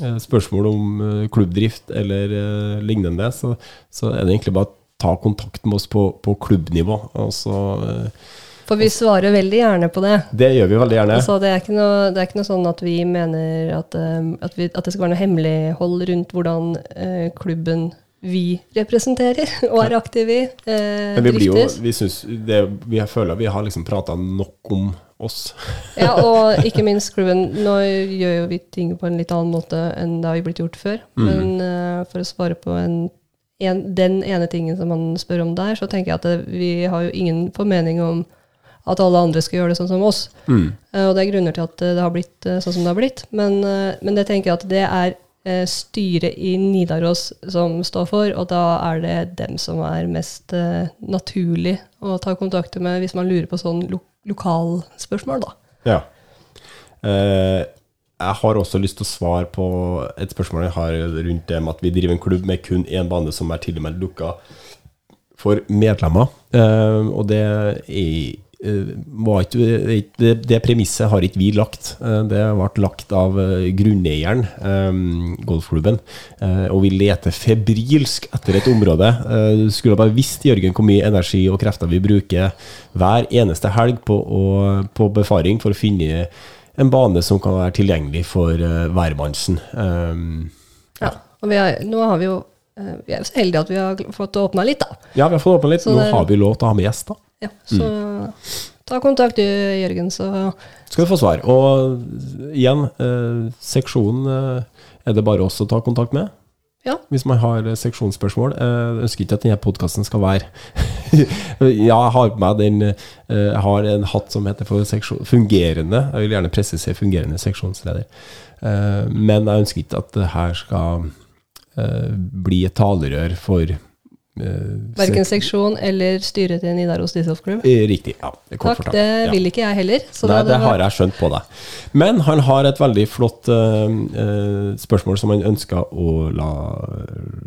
spørsmål om klubbdrift eller lignende, så, så er det egentlig bare å ta kontakt med oss på, på klubbnivå. Og så, eh, For vi svarer veldig gjerne på det. det gjør vi veldig gjerne. Altså, det, er ikke noe, det er ikke noe sånn at vi mener at, eh, at, vi, at det skal være noe hemmelighold rundt hvordan eh, klubben vi representerer og er aktive i, eh, Men vi blir jo, vi synes det, vi føler vi har liksom prata nok om oss. Ja, og ikke minst klubben. Nå gjør jo vi ting på en litt annen måte enn det har vi blitt gjort før. Mm. Men uh, for å svare på en, en, den ene tingen som man spør om der, så tenker jeg at det, vi har jo ingen formening om at alle andre skal gjøre det sånn som oss. Mm. Uh, og det er grunner til at eh, det har blitt uh, sånn som det har blitt. Men, uh, men det tenker jeg at det er styret i Nidaros som står for, og da er det dem som er mest naturlig å ta kontakt med hvis man lurer på sånn lo lokalspørsmål, da. Ja. Jeg har også lyst til å svare på et spørsmål jeg har rundt det med at vi driver en klubb med kun én bane som er tilmeldt lukka for medlemmer. Og det er ikke, det, det premisset har ikke vi lagt. Eh, Det ble lagt av eh, grunneieren, eh, golfklubben. Eh, Og vi leter febrilsk etter et område. Eh, Du skulle bare visst, Jørgen, hvor mye energi og krefter vi bruker hver eneste helg på, å, på befaring for å finne en bane som kan være tilgjengelig for hvermannsen. Um, Ja. Og har, nå har vi jo eh, Vi er så heldige at vi har fått åpna litt, da. ja, vi har fått åpne litt. Så Nå det- har vi lov til å ha med gjester. Ja, så ta kontakt du, Jørgen, så Skal du få svar. Og igjen, eh, seksjonen eh, er det bare oss å ta kontakt med. Ja. Hvis man har eh, seksjonsspørsmål. Eh, Jeg ønsker ikke at denne podkasten skal være Ja, jeg har meg den eh, Jeg har en hatt som heter for seksjon, fungerende. Jeg vil gjerne presisere fungerende seksjonsleder. Eh, Men jeg ønsker ikke at det her skal eh, bli et talerør for verken seksjon eller styret til Nidaros Discgolfklubb. Club? Riktig. ja. det kort Takk, det Ja. vil ikke jeg heller. Så Nei, det, det har jeg skjønt på deg. Men han har et veldig flott eh, eh, spørsmål som han ønska å la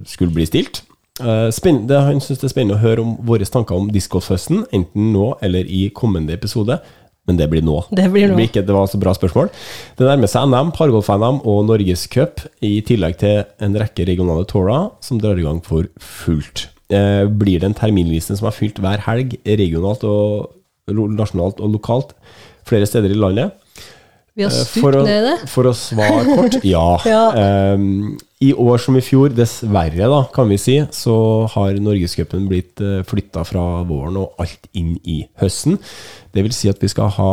skulle bli stilt. Eh, det, han syns det er spennende å høre om våre tanker om discgolfhøsten, enten nå eller i kommende episode. Men det blir nå. Det blir nå. ikke, det var så bra spørsmål. Det nærmer seg NM, Pargolf-NM og Norgescup, i tillegg til en rekke regionale tourer som drar i gang for fullt. Eh, blir det en terminliste som er fylt hver helg, regionalt og nasjonalt og lokalt, flere steder i landet? Vi har Eh, stupt for, å, ned det. for å svare kort, ja. Ja. Um, I år som i fjor, dessverre, da, kan vi si, så har Norgescupen blitt flytta fra våren og alt inn i høsten. Det vil si at vi skal ha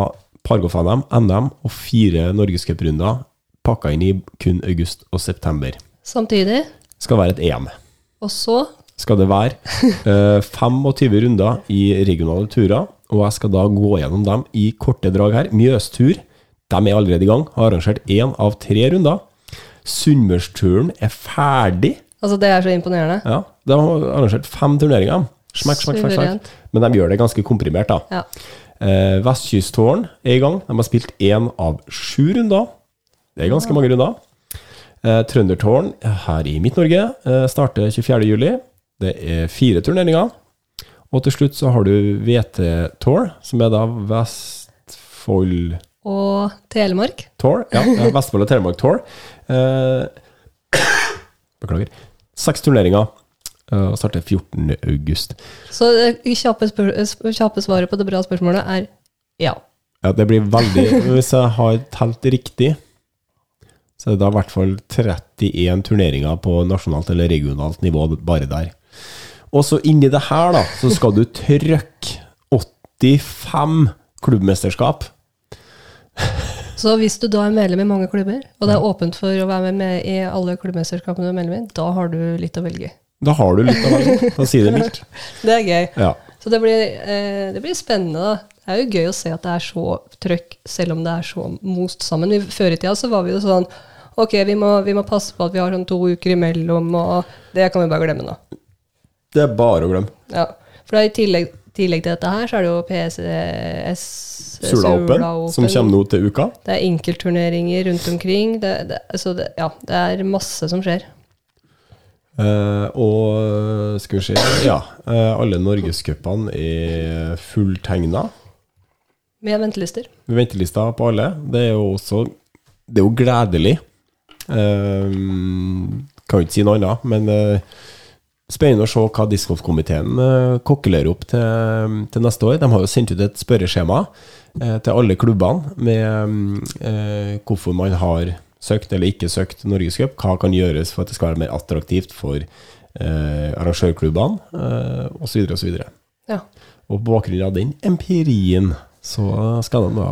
Pargolf-NM, NM og fire norgescuprunder pakka inn i kun august og september. Samtidig. Skal være et EM. Og så Skal det være eh, 25 runder i regionale turer, og jeg skal da gå gjennom dem i korte drag her. Mjøstur, de er allerede i gang. Har arrangert én av tre runder. Sunnmørsturen er ferdig. Altså, det er så imponerende. Ja, De har arrangert fem turneringer. Smekk, smekk, smekk, smekk. Men de gjør det ganske komprimert, da. Ja. Eh, Vestkysttårn er i gang. De har spilt én av sju runder. Det er ganske mange runder. Eh, Trøndertårn her i Midt-Norge eh, starter 24.07. Det er fire turneringer. Og til slutt så har du VT-Tour, som er da Vestfold Og Telemark. Tour. Ja, Vestfold og Telemark Tour. Eh, beklager. Seks turneringer. eh, Og starter 14. august. Så det kjappe, kjappe svaret på det bra spørsmålet er ja. Ja, det blir veldig Hvis jeg har telt riktig, så er det da i hvert fall 31 turneringer på nasjonalt eller regionalt nivå bare der. Og så inni det her, da, så skal du trykke 85 klubbmesterskap. Så hvis du da er medlem i mange klubber, og det er åpent for å være med i alle klubbmesterskapene du er medlem i, da har du litt å velge i. Da har du litt å velge, for å si det mildt. Det er gøy. Ja. Så det blir, eh, det blir spennende, da. Det er jo gøy å se at det er så trøkk, selv om det er så most sammen. Vi, før i tida så var vi jo sånn Ok, vi må, vi må passe på at vi har sånn to uker imellom, og det kan vi bare glemme nå. Det er bare å glemme. Ja. For i tillegg, tillegg til dette her, så er det jo PCS Sula Open, som kommer nå til uka. Det er enkeltturneringer rundt omkring. Det, det, så det, ja, det er masse som skjer. Uh, og skal vi se Ja, uh, alle norgescupene er fulltegna. Med ventelister. Med ventelister på alle. Det er jo også Det er jo gledelig. Uh, kan jo ikke si noe annet, men eh, spennende å se hva discgolfkomiteen uh, kokkelerer opp til, til neste år. De har jo sendt ut et spørreskjema eh, til alle klubbene med eh, hvorfor man har søkt eller ikke søkt Norgescup. Hva kan gjøres for at det skal være mer attraktivt for eh, arrangørklubbene, eh, osv. osv. Ja. Og på bakgrunn av den empirien så skal de da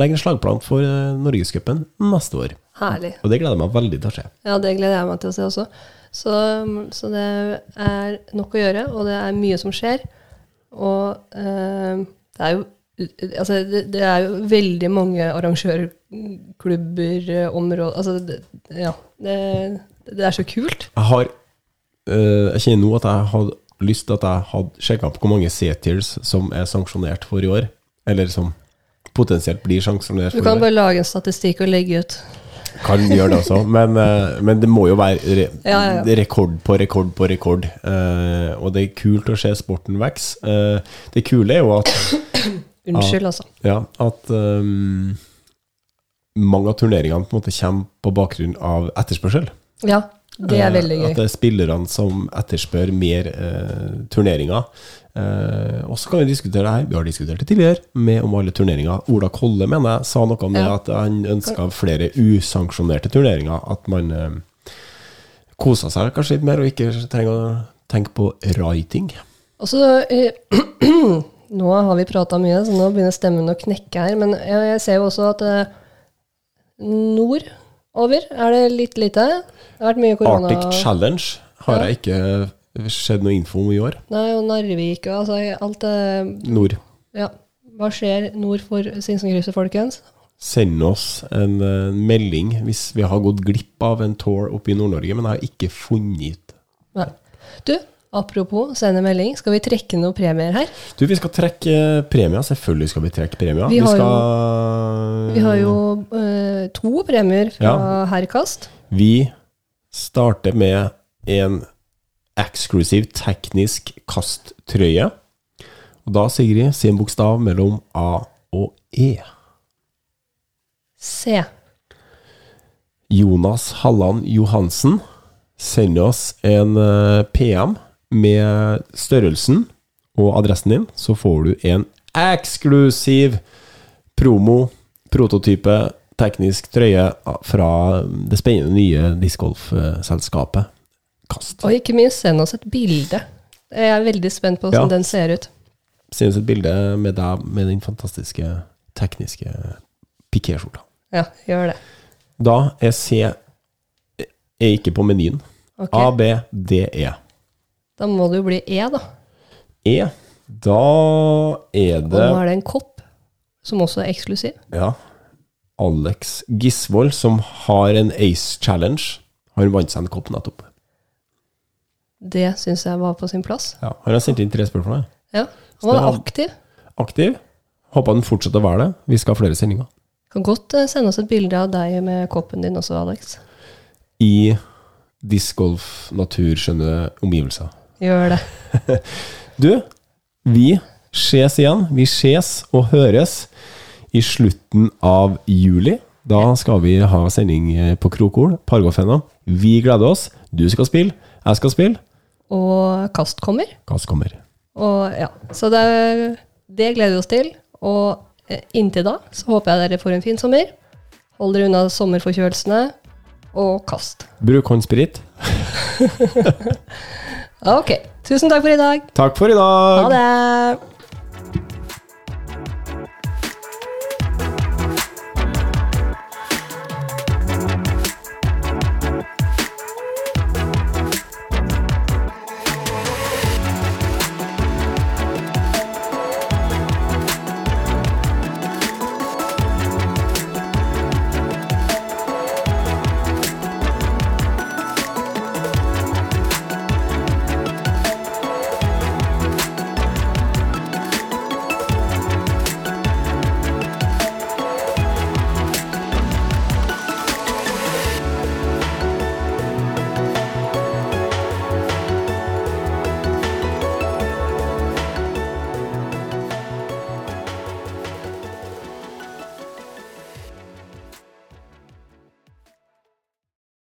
legge en slagplan for eh, Norgescupen neste år. Herlig. Og det gleder jeg meg veldig til å se. Ja, det gleder jeg meg til å se også. Så, så det er nok å gjøre, og det er mye som skjer. Og eh, det er jo Altså, det, det er jo veldig mange arrangørklubber, eh, områder Altså, det, ja. Det, det er så kult. Jeg har eh, Jeg kjenner nå at jeg hadde lyst til at jeg hadde sjekka opp hvor mange C-tiers som er sanksjonert for i år. Eller som potensielt blir sanksjonert for i år. Du kan bare lage en statistikk og legge ut. Kan gjøre det også, men, eh, men det må jo være re Ja, ja, ja. rekord på rekord på rekord. Uh, og det er kult å se sporten vokse. Uh, det kule er jo at, Unnskyld, altså. ja, at um, mange av turneringene på en måte kommer på bakgrunn av etterspørsel. Ja, det er veldig gøy. At det er spillerne som etterspør mer eh, turneringer. Eh, og så kan vi diskutere det her, vi har diskutert det tidligere, med om alle turneringer. Ola Kolle mener jeg sa noe om det, at han ønska flere usanksjonerte turneringer. At man eh, kosa seg kanskje litt mer, og ikke trenger å tenke på writing. Og så eh, Nå har vi prata mye, så nå begynner stemmen å knekke her. Men jeg, jeg ser jo også at eh, nordover er det litt lite. Det har vært mye korona. Arctic Challenge har Ja. jeg ikke sett noe info om i år. Nei, og Narvik og altså alt det Nord. Ja. Hva skjer nord for Sinsenkrysset, folkens? Send oss en eh, melding hvis vi har gått glipp av en tour oppe i Nord-Norge, men jeg har ikke funnet ut Nei. Du, apropos sende melding. Skal vi trekke noen premier her? Du, vi skal trekke eh, premier. Selvfølgelig skal vi trekke premier. Vi har jo- Vi har jo eh, to premier fra Ja. Herkast. Vi starter med en eksklusiv teknisk kasttrøye. Og da, Sigrid, si en bokstav mellom A og E. C. Jonas Halland Johansen sender oss en eh, PM med størrelsen og adressen din, så får du en eksklusiv promo, prototype, teknisk trøye fra det spennende nye discgolfselskapet Kast. Og ikke minst send oss et bilde. Jeg er veldig spent på hvordan Ja. den ser ut. Send oss et bilde med deg med den fantastiske tekniske pikéskjorta. Ja, gjør det. Da er C er ikke på menyen. Okay. A, B, D, E. Da må det jo bli E, da. E, da er det Og nå er det en kopp, som også er eksklusiv. ja, Alex Gisvold, som har en Ace Challenge. har vant seg en kopp nettopp. Det syns jeg var på sin plass. Ja, har sendt inn tre spørsmål. her. Ja. Så Han var aktiv. Aktiv. Håper han fortsetter å være det. Vi skal ha flere sendinger. Kan godt eh, sende oss et bilde av deg med koppen din også, Alex. I discgolf, naturskjønne omgivelser. Gjør det. Du, vi ses igjen. Vi ses og høres i slutten av juli. Da skal vi ha sending eh, på Krokol, Pargolfena. Vi gleder oss. Du skal spille, jeg skal spille. Og kast kommer. Kast kommer? Og ja, Så det, det gleder vi oss til. Og eh, inntil da så håper jeg dere får en fin sommer. Hold dere unna sommerforkjølelsene. Og kast. Bruk håndsprit. Ok. Tusen takk for i dag. Takk for i dag! Ha det!